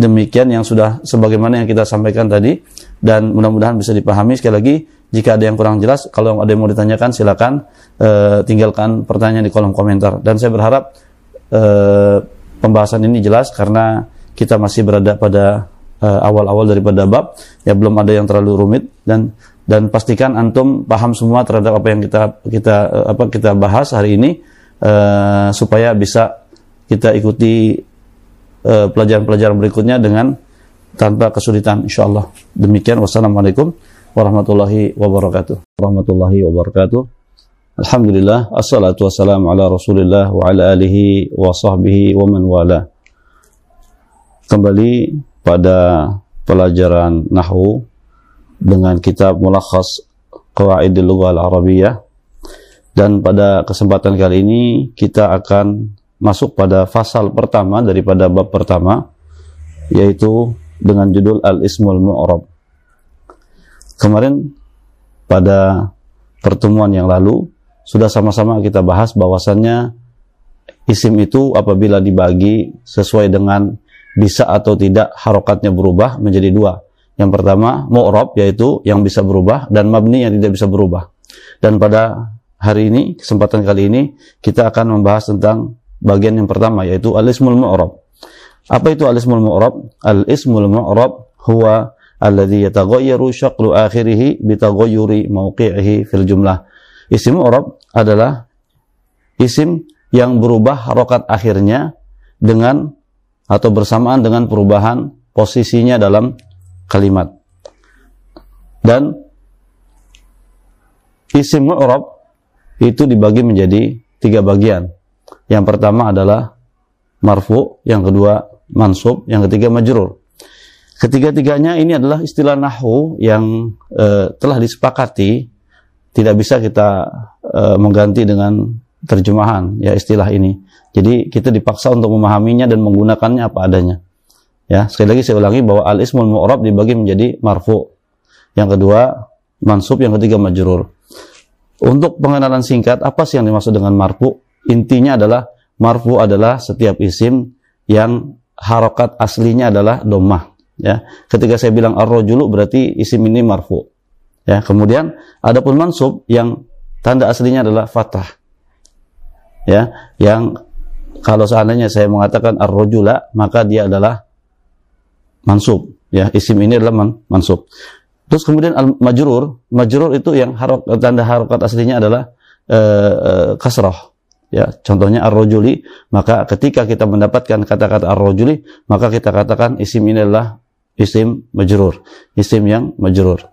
Demikian yang sudah sebagaimana yang kita sampaikan tadi. Dan mudah-mudahan bisa dipahami. Sekali lagi jika ada yang kurang jelas kalau ada yang mau ditanyakan silakan uh, tinggalkan pertanyaan di kolom komentar. Dan saya berharap uh, pembahasan ini jelas karena kita masih berada pada awal-awal uh, daripada bab. Ya belum ada yang terlalu rumit. Dan dan pastikan antum paham semua terhadap apa yang kita kita apa kita bahas hari ini uh, supaya bisa kita ikuti eh, pelajaran-pelajaran uh, berikutnya dengan tanpa kesulitan insyaallah. Demikian wassalamualaikum warahmatullahi wabarakatuh. Warahmatullahi wabarakatuh. Alhamdulillah assalatu wassalamu ala Rasulillah wa ala alihi wa sahbihi wa man wala. Kembali pada pelajaran nahwu dengan kitab Mulakhas Qawaidil Lughah Al-Arabiyah dan pada kesempatan kali ini kita akan masuk pada fasal pertama daripada bab pertama yaitu dengan judul Al-Ismul Mu'rab. Kemarin pada pertemuan yang lalu sudah sama-sama kita bahas bahwasannya isim itu apabila dibagi sesuai dengan bisa atau tidak harokatnya berubah menjadi dua. Yang pertama mu'rab yaitu yang bisa berubah dan mabni yang tidak bisa berubah. Dan pada hari ini kesempatan kali ini kita akan membahas tentang bagian yang pertama yaitu al-ismul mu'rab. Apa itu al-ismul mu'rab? Al-ismul mu'rab huwa alladhi yataghayyaru syaqlu akhirih bitaghayyuri mawqi'ihi fil jumlah. Isim mu'rab adalah isim yang berubah harokat akhirnya dengan atau bersamaan dengan perubahan posisinya dalam kalimat. Dan isim mu'rab itu dibagi menjadi tiga bagian. Yang pertama adalah marfu, yang kedua mansub, yang ketiga majrur. Ketiga-tiganya ini adalah istilah nahu yang e, telah disepakati tidak bisa kita e, mengganti dengan terjemahan ya istilah ini. Jadi kita dipaksa untuk memahaminya dan menggunakannya apa adanya. Ya, sekali lagi saya ulangi bahwa al-ismul mu'rab dibagi menjadi marfu. Yang kedua mansub, yang ketiga majrur. Untuk pengenalan singkat, apa sih yang dimaksud dengan marfu? Intinya adalah marfu adalah setiap isim yang harokat aslinya adalah domah. Ya, ketika saya bilang ar-rajulu berarti isim ini marfu. Ya, kemudian adapun mansub yang tanda aslinya adalah fathah. Ya, yang kalau seandainya saya mengatakan ar-rajula maka dia adalah mansub. Ya, isim ini adalah man, mansub. Terus kemudian al-majrur, majrur itu yang harok, tanda harokat aslinya adalah uh, kasrah ya contohnya ar-rajuli maka ketika kita mendapatkan kata-kata ar-rajuli maka kita katakan isim ini adalah isim majrur isim yang majrur.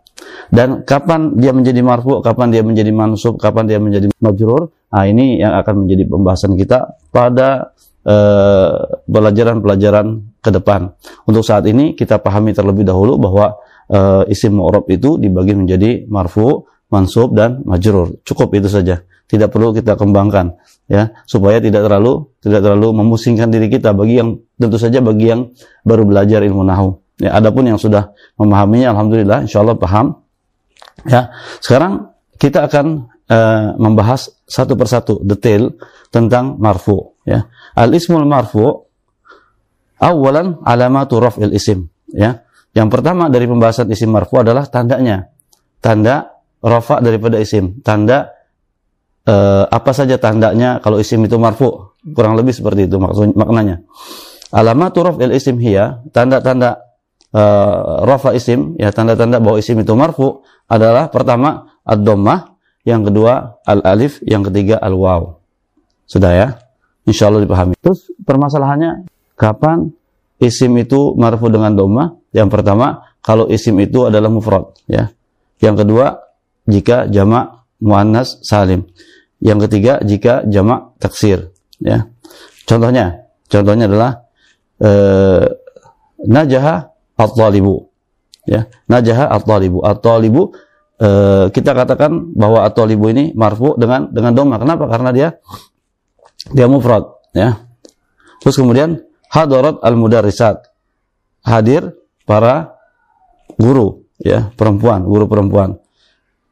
Dan kapan dia menjadi marfu kapan dia menjadi mansub kapan dia menjadi majrur nah ini yang akan menjadi pembahasan kita pada uh, pelajaran-pelajaran ke depan. Untuk saat ini kita pahami terlebih dahulu bahwa uh, isim mu'rab itu dibagi menjadi marfu mansub dan majrur. Cukup itu saja tidak perlu kita kembangkan ya supaya tidak terlalu tidak terlalu memusingkan diri kita bagi yang tentu saja bagi yang baru belajar ilmu nahu. Ya adapun yang sudah memahaminya alhamdulillah insyaallah paham. Ya sekarang kita akan uh, membahas satu persatu detail tentang marfu ya. Al ismul marfu awalan alamatu raf'il isim ya. Yang pertama dari pembahasan isim marfu adalah tandanya. Tanda rafa daripada isim. Tanda uh, apa saja tandanya kalau isim itu marfu? Kurang lebih seperti itu maksud maknanya. Alamatu raf'il isim hiya tanda-tanda uh, rafa isim ya tanda-tanda bahwa isim itu marfu adalah pertama ad-dhammah yang kedua al-alif yang ketiga al-waw. Sudah ya? Insyaallah dipahami. Terus permasalahannya kapan isim itu marfu dengan dhammah? Yang pertama kalau isim itu adalah mufrad ya. Yang kedua jika jamak muannas salim yang ketiga jika jamak taksir ya. Contohnya, contohnya adalah eh, najaha at-talibu. Ya, najaha at-talibu. At-talibu eh, kita katakan bahwa at-talibu ini marfu dengan dengan doma. Kenapa? Karena dia dia mufrad, ya. Terus kemudian hadarat al-mudarrisat. Hadir para guru, ya, perempuan, guru perempuan.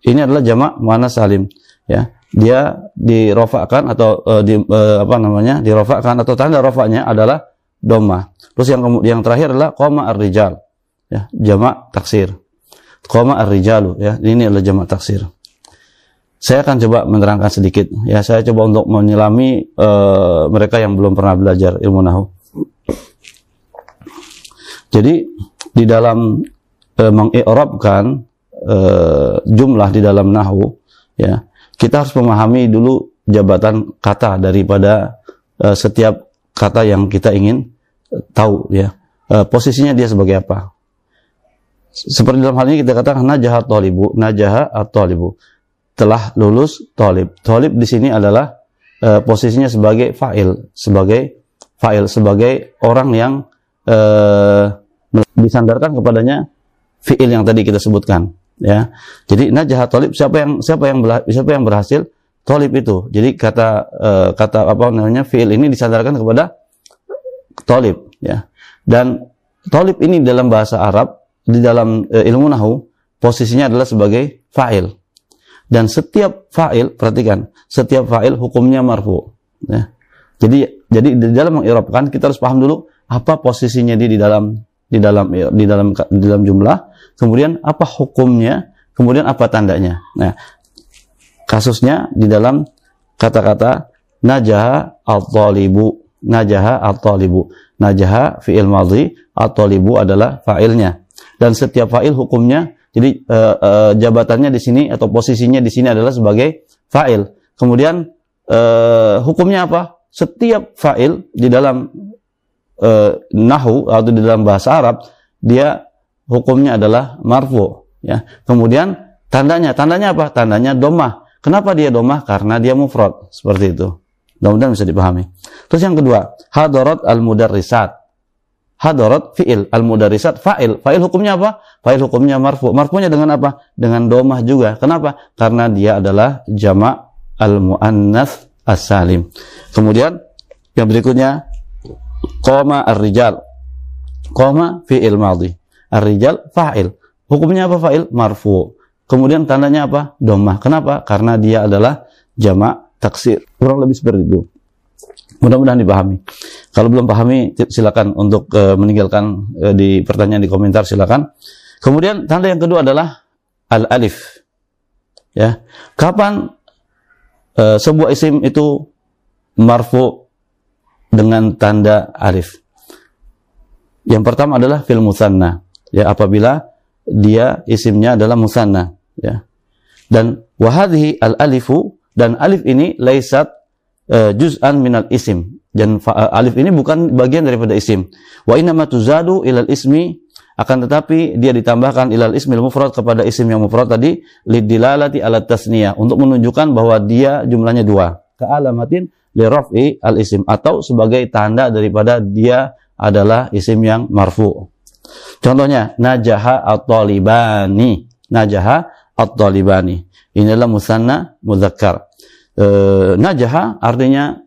Ini adalah jamak mana salim, ya dia dirofakkan atau uh, di uh, apa namanya dirofakkan atau tanda rofaknya adalah doma. Terus yang yang terakhir adalah koma ar-rijal ya jamak taksir. Koma ar-rijalu ya ini adalah jamak taksir. Saya akan coba menerangkan sedikit ya saya coba untuk menyelami uh, mereka yang belum pernah belajar ilmu nahu. Jadi di dalam uh, mengi'rabkan uh, jumlah di dalam nahu ya kita harus memahami dulu jabatan kata daripada uh, setiap kata yang kita ingin uh, tahu ya. Uh, posisinya dia sebagai apa. Seperti dalam hal ini kita katakan najaha tolibu. Najaha at-talibu telah lulus tolib. Tolib di sini adalah uh, posisinya sebagai fa'il sebagai fa'il sebagai orang yang uh, disandarkan kepadanya fi'il yang tadi kita sebutkan ya. Jadi najah tolib siapa yang siapa yang siapa yang berhasil? Tolib itu. Jadi kata uh, kata apa namanya fiil ini disandarkan kepada tolib ya. Dan tolib ini dalam bahasa Arab di dalam uh, ilmu nahu posisinya adalah sebagai fa'il. Dan setiap fa'il perhatikan setiap fa'il hukumnya marfu ya. Jadi jadi di dalam mengirapkan kita harus paham dulu apa posisinya dia di dalam di dalam di dalam di dalam jumlah, kemudian apa hukumnya, kemudian apa tandanya. Nah, kasusnya di dalam kata-kata najaha at-talibu, najaha at-talibu. Najaha fi'il madhi, at-talibu adalah fa'ilnya. Dan setiap fa'il hukumnya jadi uh, uh, jabatannya di sini atau posisinya di sini adalah sebagai fa'il. Kemudian uh, hukumnya apa? Setiap fa'il di dalam uh, nahu atau di dalam bahasa Arab dia hukumnya adalah marfu ya. Kemudian tandanya tandanya apa? Tandanya domah. Kenapa dia domah? Karena dia mufrad seperti itu. Mudah-mudahan bisa dipahami. Terus yang kedua hadarat al mudarrisat hadarat fiil al mudarrisat fa'il. Fa'il hukumnya apa? Fa'il hukumnya marfu. Marfunya dengan apa? Dengan domah juga. Kenapa? Karena dia adalah jamak al muannats as-salim. Kemudian yang berikutnya Qoma ar-rijal. Qoma fi'il madhi. Ar-rijal fa'il. Hukumnya apa fa'il? Marfu. Kemudian tandanya apa? Domah. Kenapa? Karena dia adalah jamak taksir. Kurang lebih seperti itu. Mudah-mudahan dipahami. Kalau belum pahami, silakan untuk uh, meninggalkan uh, di pertanyaan di komentar silakan. Kemudian tanda yang kedua adalah al-alif. Ya. Kapan uh, sebuah isim itu marfu dengan tanda alif. Yang pertama adalah fil musanna. Ya, apabila dia isimnya adalah musanna, ya. Dan wahadhi al alifu dan alif ini laisat uh, juz'an minal isim. Dan uh, alif ini bukan bagian daripada isim. Wa inna tuzadu ilal ismi akan tetapi dia ditambahkan ilal ismil mufrad kepada isim yang mufrad tadi lidilalati ala tasniyah untuk menunjukkan bahwa dia jumlahnya dua. Ka'alamatin liraf'i al-isim atau sebagai tanda daripada dia adalah isim yang marfu. Contohnya najaha at-talibani. Najaha at-talibani. Ini adalah musanna muzakkar. E, najaha artinya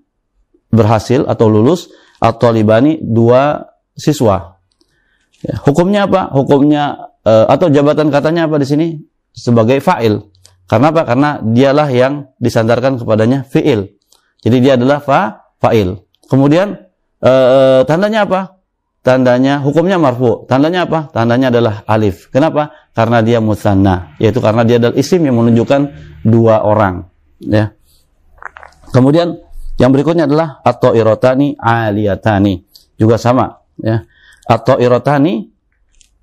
berhasil atau lulus at-talibani dua siswa. Ya, hukumnya apa? Hukumnya e, atau jabatan katanya apa di sini? Sebagai fa'il. Karena apa? Karena dialah yang disandarkan kepadanya fi'il. Jadi dia adalah fa fa'il. Kemudian e, tandanya apa? Tandanya hukumnya marfu. Tandanya apa? Tandanya adalah alif. Kenapa? Karena dia musanna, yaitu karena dia adalah isim yang menunjukkan dua orang, ya. Kemudian yang berikutnya adalah atau irotani aliyatani. Juga sama, ya. Atau irotani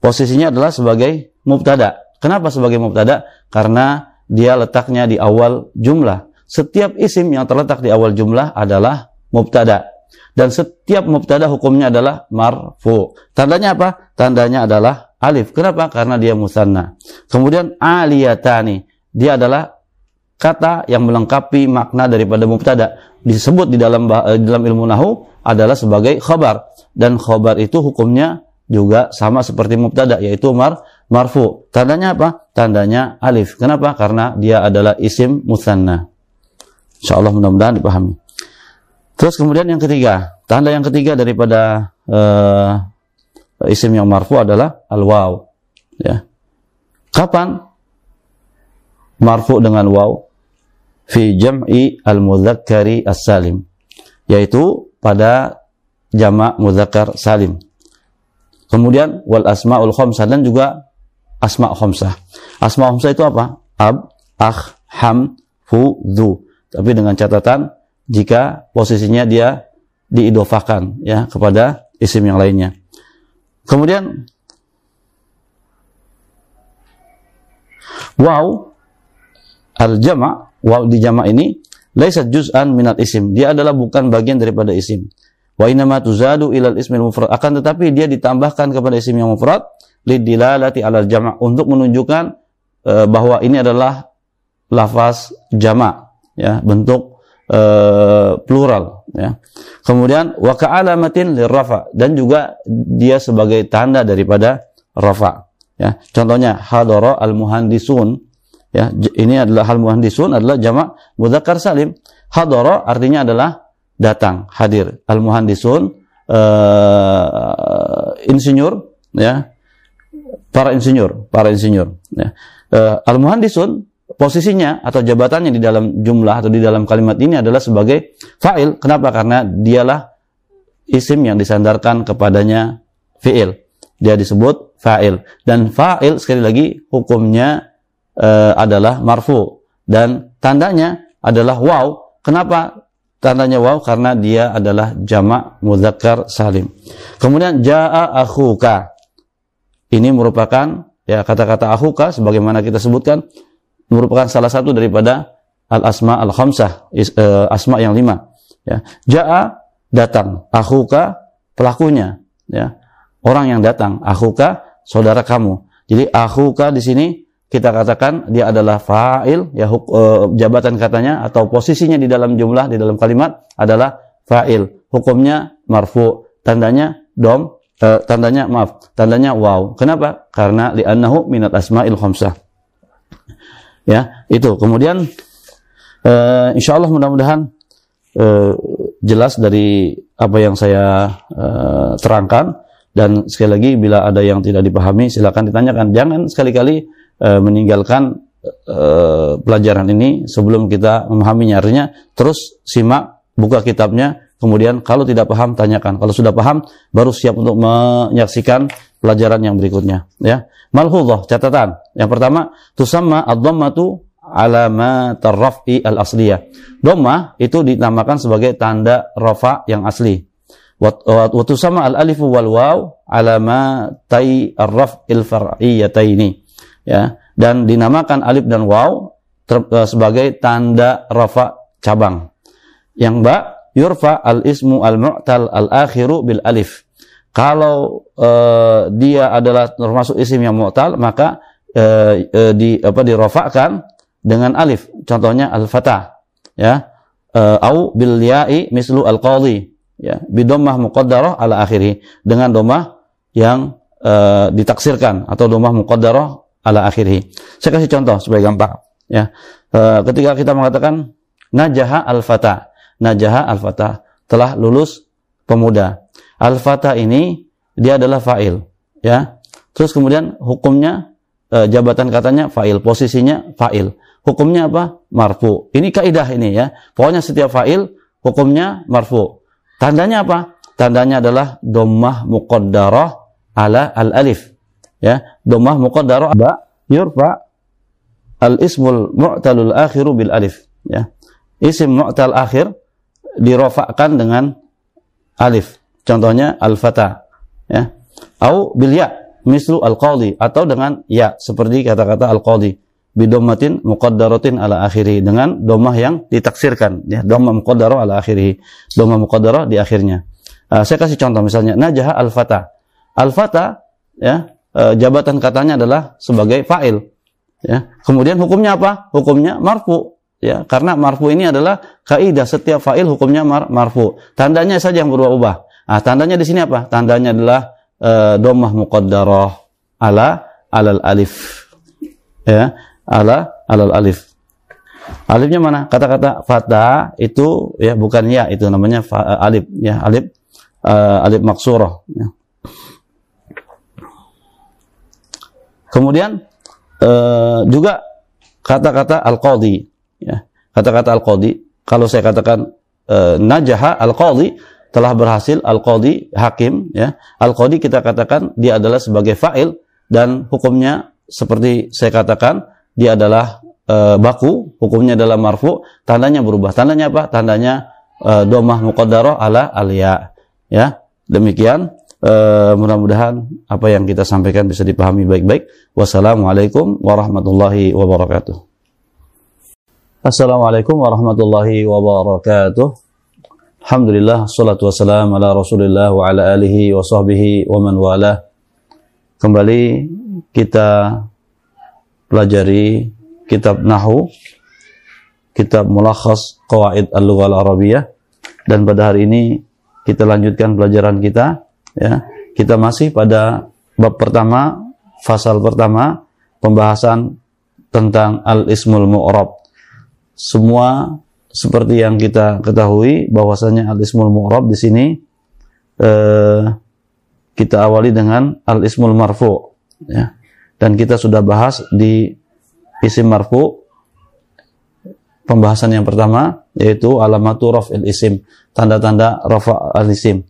posisinya adalah sebagai mubtada. Kenapa sebagai mubtada? Karena dia letaknya di awal jumlah. Setiap isim yang terletak di awal jumlah adalah mubtada. Dan setiap mubtada hukumnya adalah marfu. Tandanya apa? Tandanya adalah alif. Kenapa? Karena dia musanna. Kemudian aliyatani. Dia adalah kata yang melengkapi makna daripada mubtada. Disebut di dalam di dalam ilmu nahu adalah sebagai khabar. Dan khabar itu hukumnya juga sama seperti mubtada yaitu mar marfu. Tandanya apa? Tandanya alif. Kenapa? Karena dia adalah isim musanna. Insya Allah mudah-mudahan dipahami. Terus kemudian yang ketiga, tanda yang ketiga daripada uh, isim yang marfu adalah al-waw. Ya. Kapan marfu dengan waw? fi jam'i al-mudzakkari as-salim yaitu pada jamak mudzakkar salim. Kemudian wal asmaul khamsah dan juga asma khamsah. Asma khamsah itu apa? Ab, akh, ham, fu, dhu. Tapi dengan catatan jika posisinya dia diidofakan ya kepada isim yang lainnya. Kemudian wow al jama' waw di jama' ini laisa juz'an minal isim. Dia adalah bukan bagian daripada isim. Wa inama tuzadu ilal ismil mufrad. Akan tetapi dia ditambahkan kepada isim yang mufrad lidilalati alal jama' untuk menunjukkan e, bahwa ini adalah lafaz jama' ya, bentuk e, plural ya. Kemudian wa ka'alamatin lirrafa dan juga dia sebagai tanda daripada rafa ya. Contohnya hadara al muhandisun Ya, ini adalah hal muhandisun adalah jamak mudzakkar salim. Hadara artinya adalah datang, hadir. Al muhandisun uh, insinyur ya. Para insinyur, para insinyur ya. Uh, al muhandisun posisinya atau jabatannya di dalam jumlah atau di dalam kalimat ini adalah sebagai fa'il. Kenapa? Karena dialah isim yang disandarkan kepadanya fi'il. Dia disebut fa'il. Dan fa'il sekali lagi hukumnya uh, adalah marfu dan tandanya adalah waw. Kenapa tandanya waw? Karena dia adalah jamak mudzakkar salim. Kemudian jaa akhuka. Ini merupakan ya kata-kata akhuka sebagaimana kita sebutkan merupakan salah satu daripada al asma al khamsah uh, asma yang lima ya. Jaa datang. Akhuka pelakunya ya. Orang yang datang. Akhuka saudara kamu. Jadi akhuka di sini kita katakan dia adalah fa'il ya huk, e, jabatan katanya atau posisinya di dalam jumlah di dalam kalimat adalah fa'il. Hukumnya marfu. Tandanya dom e, tandanya maaf tandanya wow kenapa? Karena li'annahu minat asma'il khamsah ya itu kemudian e, insyaallah mudah-mudahan e, jelas dari apa yang saya e, terangkan dan sekali lagi bila ada yang tidak dipahami silakan ditanyakan jangan sekali-kali e, meninggalkan e, pelajaran ini sebelum kita memahaminya. Artinya terus simak, buka kitabnya, kemudian kalau tidak paham tanyakan. Kalau sudah paham baru siap untuk menyaksikan pelajaran yang berikutnya. Ya, malhudhah catatan. Yang pertama, tusamma ad-dhammatu alama tarrafi al-asliyah. Dhamma itu dinamakan sebagai tanda rafa yang asli. Wa tusamma al-alifu wal waw alama tai ar-raf'il far'iyyataini ya dan dinamakan alif dan waw ter, uh, sebagai tanda rafa cabang. Yang ba yurfa al ismu al mu'tal al akhiru bil alif. Kalau uh, dia adalah termasuk isim yang mu'tal maka uh, uh, di apa dirofakan dengan alif. Contohnya al fatah ya. Uh, au bil ya'i mislu al qadhi ya bidomah muqaddarah ala akhiri dengan domah yang uh, ditaksirkan atau domah muqaddarah ala akhirih. Saya kasih contoh supaya gampang. Ya, e, ketika kita mengatakan najaha al-fata, najaha al-fata telah lulus pemuda. Al-fata ini dia adalah fa'il, ya. Terus kemudian hukumnya e, jabatan katanya fa'il, posisinya fa'il. Hukumnya apa? Marfu. Ini kaidah ini ya. Pokoknya setiap fa'il hukumnya marfu. Tandanya apa? Tandanya adalah dhammah muqaddarah ala al-alif ya domah muqaddarah ba yurfa al ismul mu'talul akhiru bil alif ya isim mu'tal akhir dirofakkan dengan alif contohnya al fata ya au bil ya mislu al qadi atau dengan ya seperti kata-kata al qadi bidommatin muqaddaratin ala akhiri dengan domah yang ditaksirkan ya domah muqaddarah ala akhiri domah muqaddarah di akhirnya uh, saya kasih contoh misalnya najah al fata al fata ya e, jabatan katanya adalah sebagai fa'il. Ya. Kemudian hukumnya apa? Hukumnya marfu. Ya, karena marfu ini adalah kaidah setiap fa'il hukumnya mar marfu. Tandanya saja yang berubah-ubah. Ah, tandanya di sini apa? Tandanya adalah e, domah muqaddarah ala alal alif. Ya, ala alal alif. Alifnya mana? Kata-kata fata itu ya bukan ya, itu namanya fa, alif ya, alif uh, alif maksurah ya. Kemudian uh, juga kata-kata al-qadhi ya. kata-kata al-qadi kalau saya katakan uh, najaha al-qadi telah berhasil al-qadi hakim ya. Al-qadi kita katakan dia adalah sebagai fa'il dan hukumnya seperti saya katakan dia adalah uh, baku hukumnya adalah marfu tandanya berubah. Tandanya apa? Tandanya uh, domah muqaddarah ala alia ya. Demikian uh, mudah-mudahan apa yang kita sampaikan bisa dipahami baik-baik. Wassalamualaikum warahmatullahi wabarakatuh. Assalamualaikum warahmatullahi wabarakatuh Alhamdulillah, salatu wassalam ala rasulillah wa ala alihi wa sahbihi wa man wala. Kembali kita pelajari kitab Nahu, kitab Mulakhas Qawaid Al-Lughah Al-Arabiyah dan pada hari ini kita lanjutkan pelajaran kita ya. Kita masih pada bab pertama, fasal pertama, pembahasan tentang al-ismul mu'rab. Semua seperti yang kita ketahui bahwasanya al-ismul mu'rab di sini eh, kita awali dengan al-ismul marfu ya. Dan kita sudah bahas di isim marfu pembahasan yang pertama yaitu alamatu raf'il isim, tanda-tanda rafa' al-isim.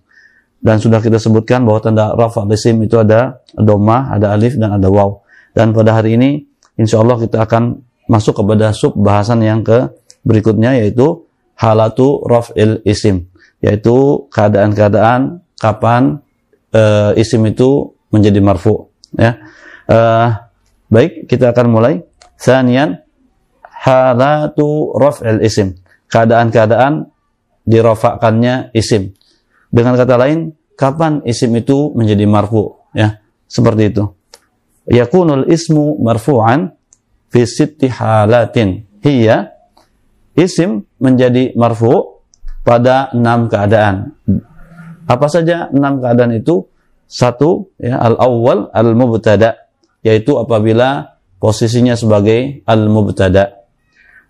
Dan sudah kita sebutkan bahwa tanda rafa' al-isim itu ada doma, ada alif dan ada waw. Dan pada hari ini insya Allah kita akan masuk kepada sub bahasan yang ke berikutnya yaitu halatu raf'il isim yaitu keadaan-keadaan kapan uh, isim itu menjadi marfu ya. Uh, baik kita akan mulai. Sanian halatu raf'il isim keadaan-keadaan dirafakannya isim. Dengan kata lain kapan isim itu menjadi marfu ya. Seperti itu. Yakunul ismu marfu'an fi sitti halatin hiya isim menjadi marfu pada enam keadaan. Apa saja enam keadaan itu? Satu, ya, al-awwal al-mubtada, yaitu apabila posisinya sebagai al-mubtada.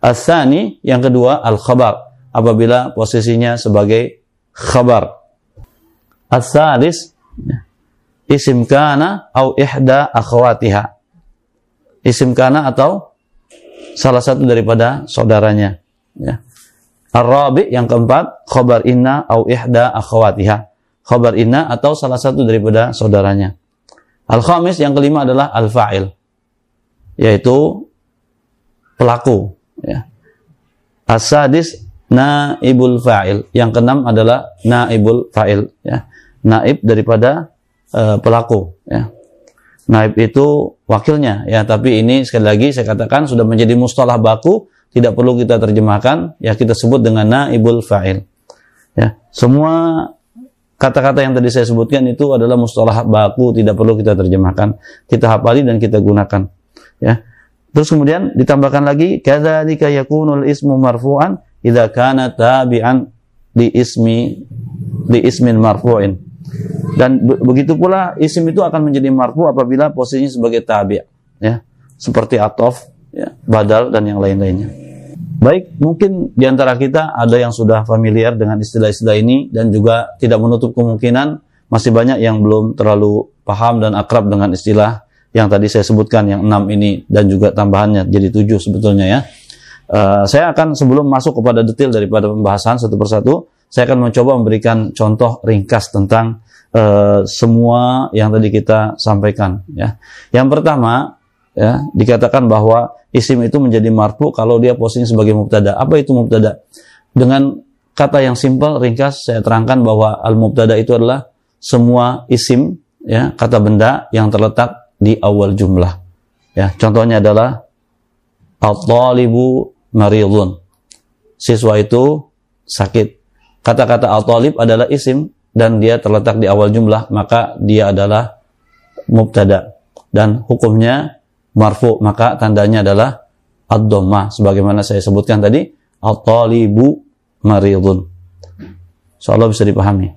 As-sani, yang kedua al-khabar, apabila posisinya sebagai khabar. As-salis, ya, isim kana atau ihda akhwatiha. Isim kana atau salah satu daripada saudaranya. Ya. Ar-rabi yang keempat, khabar inna au ihda akhwatiha. Khabar inna atau salah satu daripada saudaranya. Al-khamis yang kelima adalah al-fa'il. Yaitu pelaku. Ya. As-sadis naibul fa'il. Yang keenam adalah naibul fa'il. Ya. Naib daripada uh, pelaku. Ya. Naib itu wakilnya ya tapi ini sekali lagi saya katakan sudah menjadi mustalah baku tidak perlu kita terjemahkan, ya kita sebut dengan naibul fa'il. Ya, semua kata-kata yang tadi saya sebutkan itu adalah mustalah baku, tidak perlu kita terjemahkan. Kita hafali dan kita gunakan. Ya. Terus kemudian ditambahkan lagi kadzalika yakunul ismu marfu'an idza kana tabi'an di ismi di ismin marfu'in. Dan begitu pula isim itu akan menjadi marfu apabila posisinya sebagai tabi' ya. Seperti atof, ya, badal dan yang lain-lainnya. Baik, mungkin di antara kita ada yang sudah familiar dengan istilah-istilah ini dan juga tidak menutup kemungkinan masih banyak yang belum terlalu paham dan akrab dengan istilah yang tadi saya sebutkan yang enam ini dan juga tambahannya jadi tujuh sebetulnya ya. Uh, saya akan sebelum masuk kepada detail daripada pembahasan satu persatu, saya akan mencoba memberikan contoh ringkas tentang uh, semua yang tadi kita sampaikan. Ya, yang pertama ya dikatakan bahwa isim itu menjadi marfu kalau dia posisinya sebagai mubtada. Apa itu mubtada? Dengan kata yang simpel ringkas saya terangkan bahwa al mubtada itu adalah semua isim ya kata benda yang terletak di awal jumlah. Ya, contohnya adalah al-talibu maridun. Siswa itu sakit. Kata-kata al-talib adalah isim dan dia terletak di awal jumlah, maka dia adalah mubtada dan hukumnya marfu maka tandanya adalah ad-dhammah sebagaimana saya sebutkan tadi at-talibu maridun. Insyaallah bisa dipahami.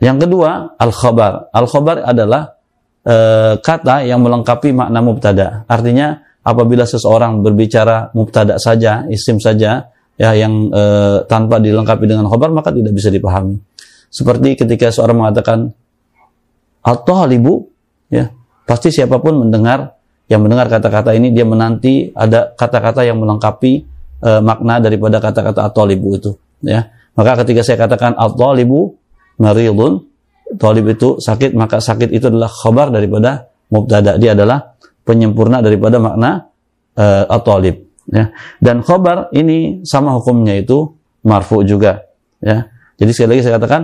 Yang kedua, al-khabar. Al-khabar adalah e, kata yang melengkapi makna mubtada. Artinya apabila seseorang berbicara mubtada saja, isim saja ya yang e, tanpa dilengkapi dengan khabar maka tidak bisa dipahami. Seperti ketika seorang mengatakan at-talibu ya Pasti siapa pun mendengar yang mendengar kata-kata ini dia menanti ada kata-kata yang melengkapi uh, makna daripada kata-kata at-talibu itu ya. Maka ketika saya katakan at-talibu maridun talib itu sakit maka sakit itu adalah khabar daripada mubtada. Dia adalah penyempurna daripada makna uh, at-talib ya. Dan khabar ini sama hukumnya itu marfu juga ya. Jadi sekali lagi saya katakan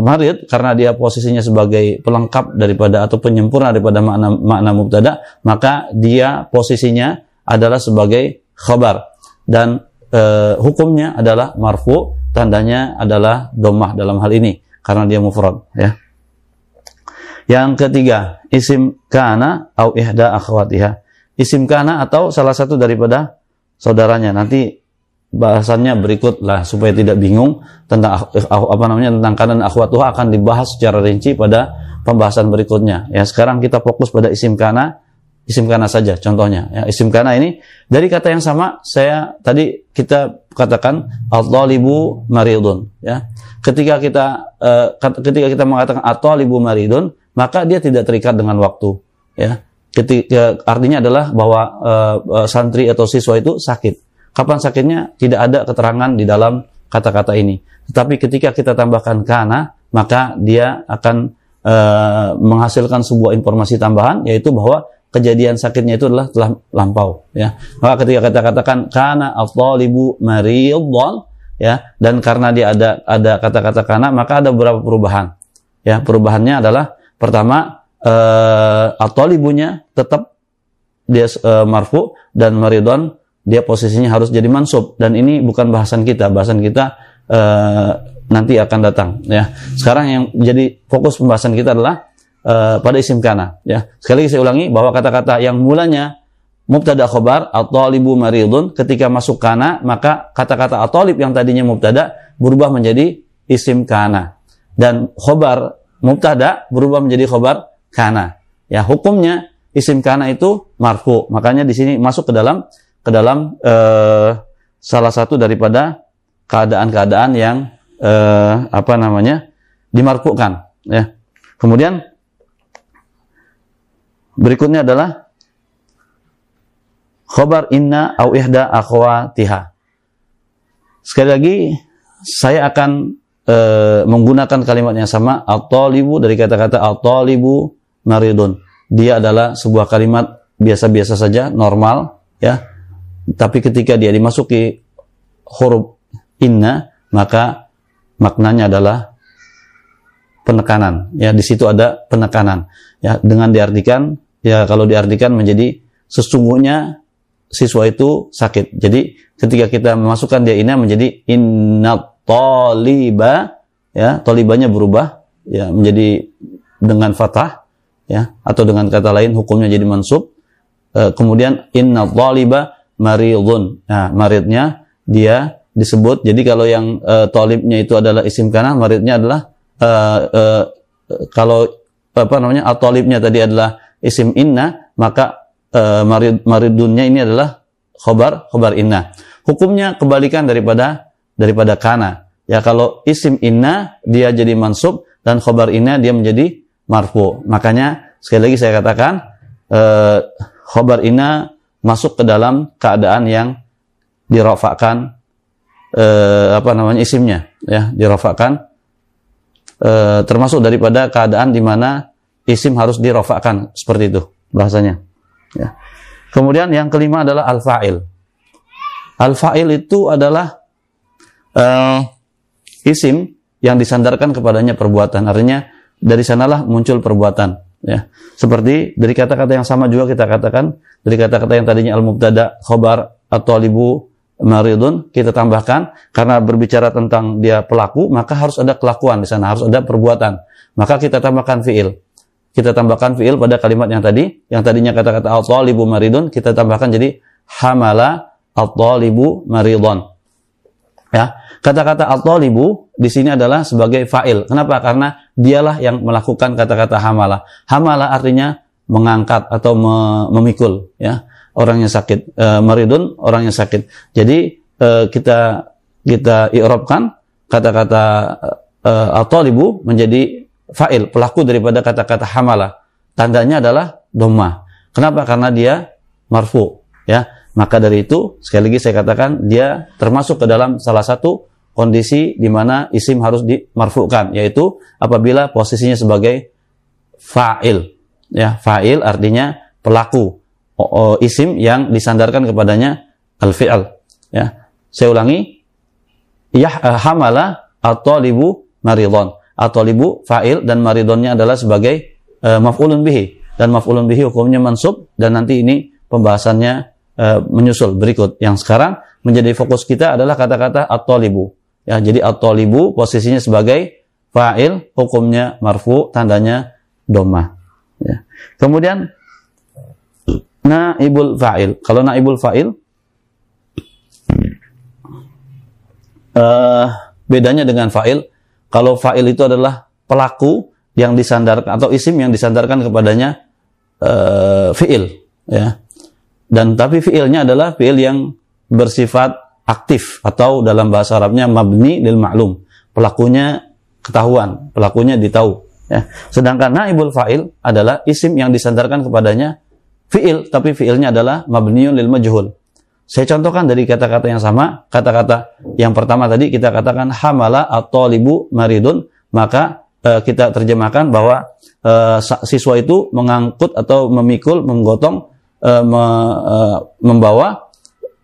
marid karena dia posisinya sebagai pelengkap daripada atau penyempurna daripada makna makna mubtada maka dia posisinya adalah sebagai khabar. Dan uh, hukumnya adalah marfu tandanya adalah domah dalam hal ini karena dia mufrad ya. Yang ketiga isim kana au ihda akhwatiha. Isim kana atau salah satu daripada saudaranya. Nanti bahasannya berikut lah supaya tidak bingung tentang apa namanya tentang kana dan akhwatuha akan dibahas secara rinci pada pembahasan berikutnya. Ya, sekarang kita fokus pada isim kana, isim kana saja contohnya. Ya, isim kana ini dari kata yang sama saya tadi kita katakan at-talibu maridun, ya. Ketika kita uh, ketika kita mengatakan at-talibu maridun, maka dia tidak terikat dengan waktu, ya. Ketika artinya adalah bahwa uh, santri atau siswa itu sakit Kapan sakitnya? Tidak ada keterangan di dalam kata-kata ini. Tetapi ketika kita tambahkan kana, maka dia akan e, menghasilkan sebuah informasi tambahan, yaitu bahwa kejadian sakitnya itu adalah telah lampau. Ya. Maka ketika kita katakan kana at-talibu ya, dan karena dia ada ada kata-kata kana, maka ada beberapa perubahan. Ya, perubahannya adalah pertama e, at-talibunya tetap dia e, marfu dan maridun dia posisinya harus jadi mansub. Dan ini bukan bahasan kita. Bahasan kita uh, nanti akan datang ya. Sekarang yang jadi fokus pembahasan kita adalah uh, pada isim kana ya. Sekali lagi saya ulangi bahwa kata-kata yang mulanya mubtada khobar atau libu maridun ketika masuk kana maka kata-kata atolib yang tadinya mubtada berubah menjadi isim kana. Dan khobar mubtada berubah menjadi khobar kana. Ya hukumnya isim kana itu marfu. Makanya di sini masuk ke dalam ke dalam uh, salah satu daripada keadaan-keadaan yang uh, apa namanya dimarfukan ya. Kemudian berikutnya adalah khobar inna au ihda akhwatiha. Sekali lagi saya akan e, menggunakan kalimat yang sama at-talibu dari kata-kata at-talibu maridun. Dia adalah sebuah kalimat biasa-biasa saja, normal ya tapi ketika dia dimasuki huruf inna, maka maknanya adalah penekanan. Ya, di situ ada penekanan. Ya, dengan diartikan ya kalau diartikan menjadi sesungguhnya siswa itu sakit. Jadi ketika kita memasukkan dia inna menjadi inna toliba ya, tolibanya berubah ya menjadi dengan fathah ya atau dengan kata lain hukumnya jadi mansub. E, kemudian inna toliba maridun. Nah, maridnya dia disebut. Jadi kalau yang uh, tolibnya itu adalah isim kana, maridnya adalah uh, uh, kalau apa namanya atolibnya tadi adalah isim inna, maka uh, marid maridunnya ini adalah khobar khobar inna. Hukumnya kebalikan daripada daripada kana. Ya kalau isim inna dia jadi mansub dan khobar inna dia menjadi marfu. Makanya sekali lagi saya katakan uh, khobar inna masuk ke dalam keadaan yang dirofakkan eh, apa namanya isimnya ya dirofakkan eh, termasuk daripada keadaan di mana isim harus dirofakkan seperti itu bahasanya ya. kemudian yang kelima adalah al fa'il al fa'il itu adalah eh, isim yang disandarkan kepadanya perbuatan. Artinya dari sanalah muncul perbuatan ya. Seperti dari kata-kata yang sama juga kita katakan dari kata-kata yang tadinya al-mubtada khobar atau libu maridun kita tambahkan. Karena berbicara tentang dia pelaku maka harus ada kelakuan di sana harus ada perbuatan. Maka kita tambahkan fiil. Kita tambahkan fiil pada kalimat yang tadi. Yang tadinya kata-kata al-talibu maridun kita tambahkan jadi hamala al-talibu maridun. Ya. Kata-kata al-talibu di sini adalah sebagai fa'il. Kenapa? Karena dialah yang melakukan kata-kata hamala. Hamala artinya mengangkat atau memikul ya orang yang sakit. E, orang yang sakit. Jadi e, kita kita i'rabkan kata-kata e, al-talibu menjadi fa'il, pelaku daripada kata-kata hamala. Tandanya adalah doma. Kenapa? Karena dia marfu ya. Maka dari itu, sekali lagi saya katakan, dia termasuk ke dalam salah satu kondisi di mana isim harus dimarfukan, yaitu apabila posisinya sebagai fa'il. Ya, fa'il artinya pelaku. O, o, isim yang disandarkan kepadanya al-fi'al. Ya. Saya ulangi, ya hamala atau libu maridon. Atau libu fa'il dan maridonnya adalah sebagai uh, maf'ulun bihi. Dan maf'ulun bihi hukumnya mansub dan nanti ini pembahasannya uh, menyusul berikut. Yang sekarang menjadi fokus kita adalah kata-kata at-talibu. Ya, jadi at-talibu posisinya sebagai fa'il, hukumnya marfu, tandanya doma. Ya. Kemudian naibul fa'il. Kalau naibul fa'il uh, bedanya dengan fa'il, kalau fa'il itu adalah pelaku yang disandarkan atau isim yang disandarkan kepadanya uh, fi'il, ya. Dan tapi fiilnya adalah fiil yang bersifat aktif atau dalam bahasa Arabnya mabni lil ma'lum. Pelakunya ketahuan, pelakunya ditahu. Ya. Sedangkan naibul fa'il adalah isim yang disandarkan kepadanya fiil, tapi fiilnya adalah mabniun lil majhul. Saya contohkan dari kata-kata yang sama, kata-kata yang pertama tadi kita katakan hamala atau libu maridun, maka uh, kita terjemahkan bahwa uh, siswa itu mengangkut atau memikul, menggotong uh, me, uh, membawa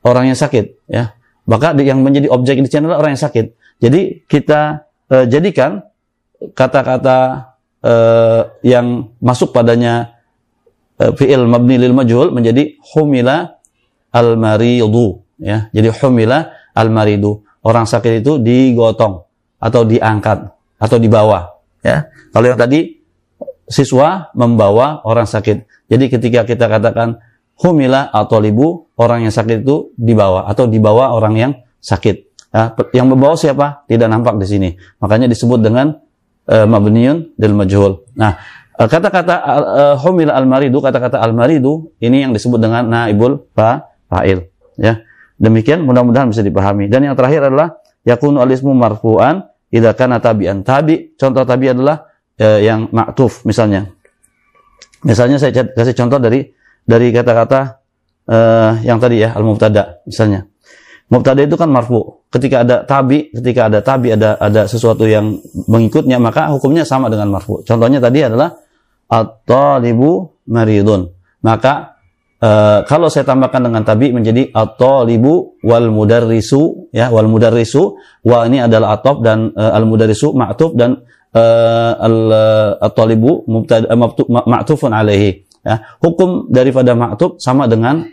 orang yang sakit ya maka yang menjadi objek di channel orang yang sakit. Jadi kita uh, jadikan kata-kata uh, yang masuk padanya uh, fi'il mabni lil majhul menjadi humila al maridu ya. Jadi humila al maridu orang sakit itu digotong atau diangkat atau dibawa ya. Kalau yang tadi siswa membawa orang sakit. Jadi ketika kita katakan humila atau libu orang yang sakit itu dibawa atau dibawa orang yang sakit. Ya, yang membawa siapa? Tidak nampak di sini. Makanya disebut dengan uh, mabniun del majhul. Nah, eh, kata-kata uh, humila al-maridu, kata-kata al-maridu ini yang disebut dengan naibul fa fa'il, ya. Demikian mudah-mudahan bisa dipahami. Dan yang terakhir adalah yakunu alismu marfu'an idza kana tabi'an. Tabi, contoh tabi adalah uh, yang ma'tuf misalnya. Misalnya saya kasih contoh dari dari kata-kata uh, yang tadi ya al-mubtada misalnya. Mubtada itu kan marfu. Ketika ada tabi, ketika ada tabi ada ada sesuatu yang mengikutnya maka hukumnya sama dengan marfu. Contohnya tadi adalah at-talibu maridun. Maka uh, kalau saya tambahkan dengan tabi menjadi at-talibu wal mudarrisu ya wal mudarrisu wa ini adalah atop dan uh, al mudarrisu ma'tuf dan uh, al-talibu mubtada ma'tufun alaihi Ya, hukum daripada maktub sama dengan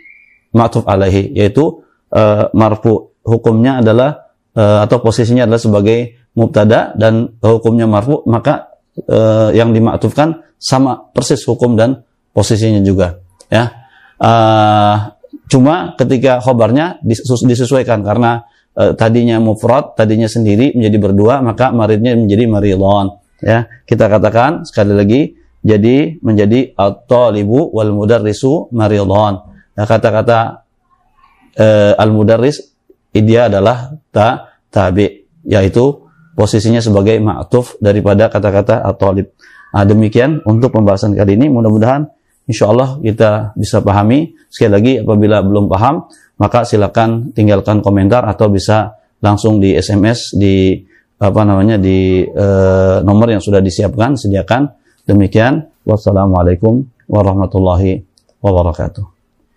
maktub alaihi yaitu uh, marfu. Hukumnya adalah uh, atau posisinya adalah sebagai mubtada dan hukumnya marfu maka uh, yang dimaktubkan sama persis hukum dan posisinya juga ya. Uh, cuma ketika khobarnya disesuaikan karena uh, tadinya mufrad, tadinya sendiri menjadi berdua, maka maridnya menjadi maridon. Ya, kita katakan sekali lagi jadi menjadi at-talibu wal mudarrisu maridhan. Nah, kata-kata uh, al-mudarris dia adalah ta tabi yaitu posisinya sebagai ma'tuf daripada kata-kata at-talib. Nah, demikian untuk pembahasan kali ini mudah-mudahan insyaallah kita bisa pahami. Sekali lagi apabila belum paham maka silakan tinggalkan komentar atau bisa langsung di SMS di apa namanya di uh, nomor yang sudah disiapkan sediakan Demikian, wassalamualaikum warahmatullahi wabarakatuh.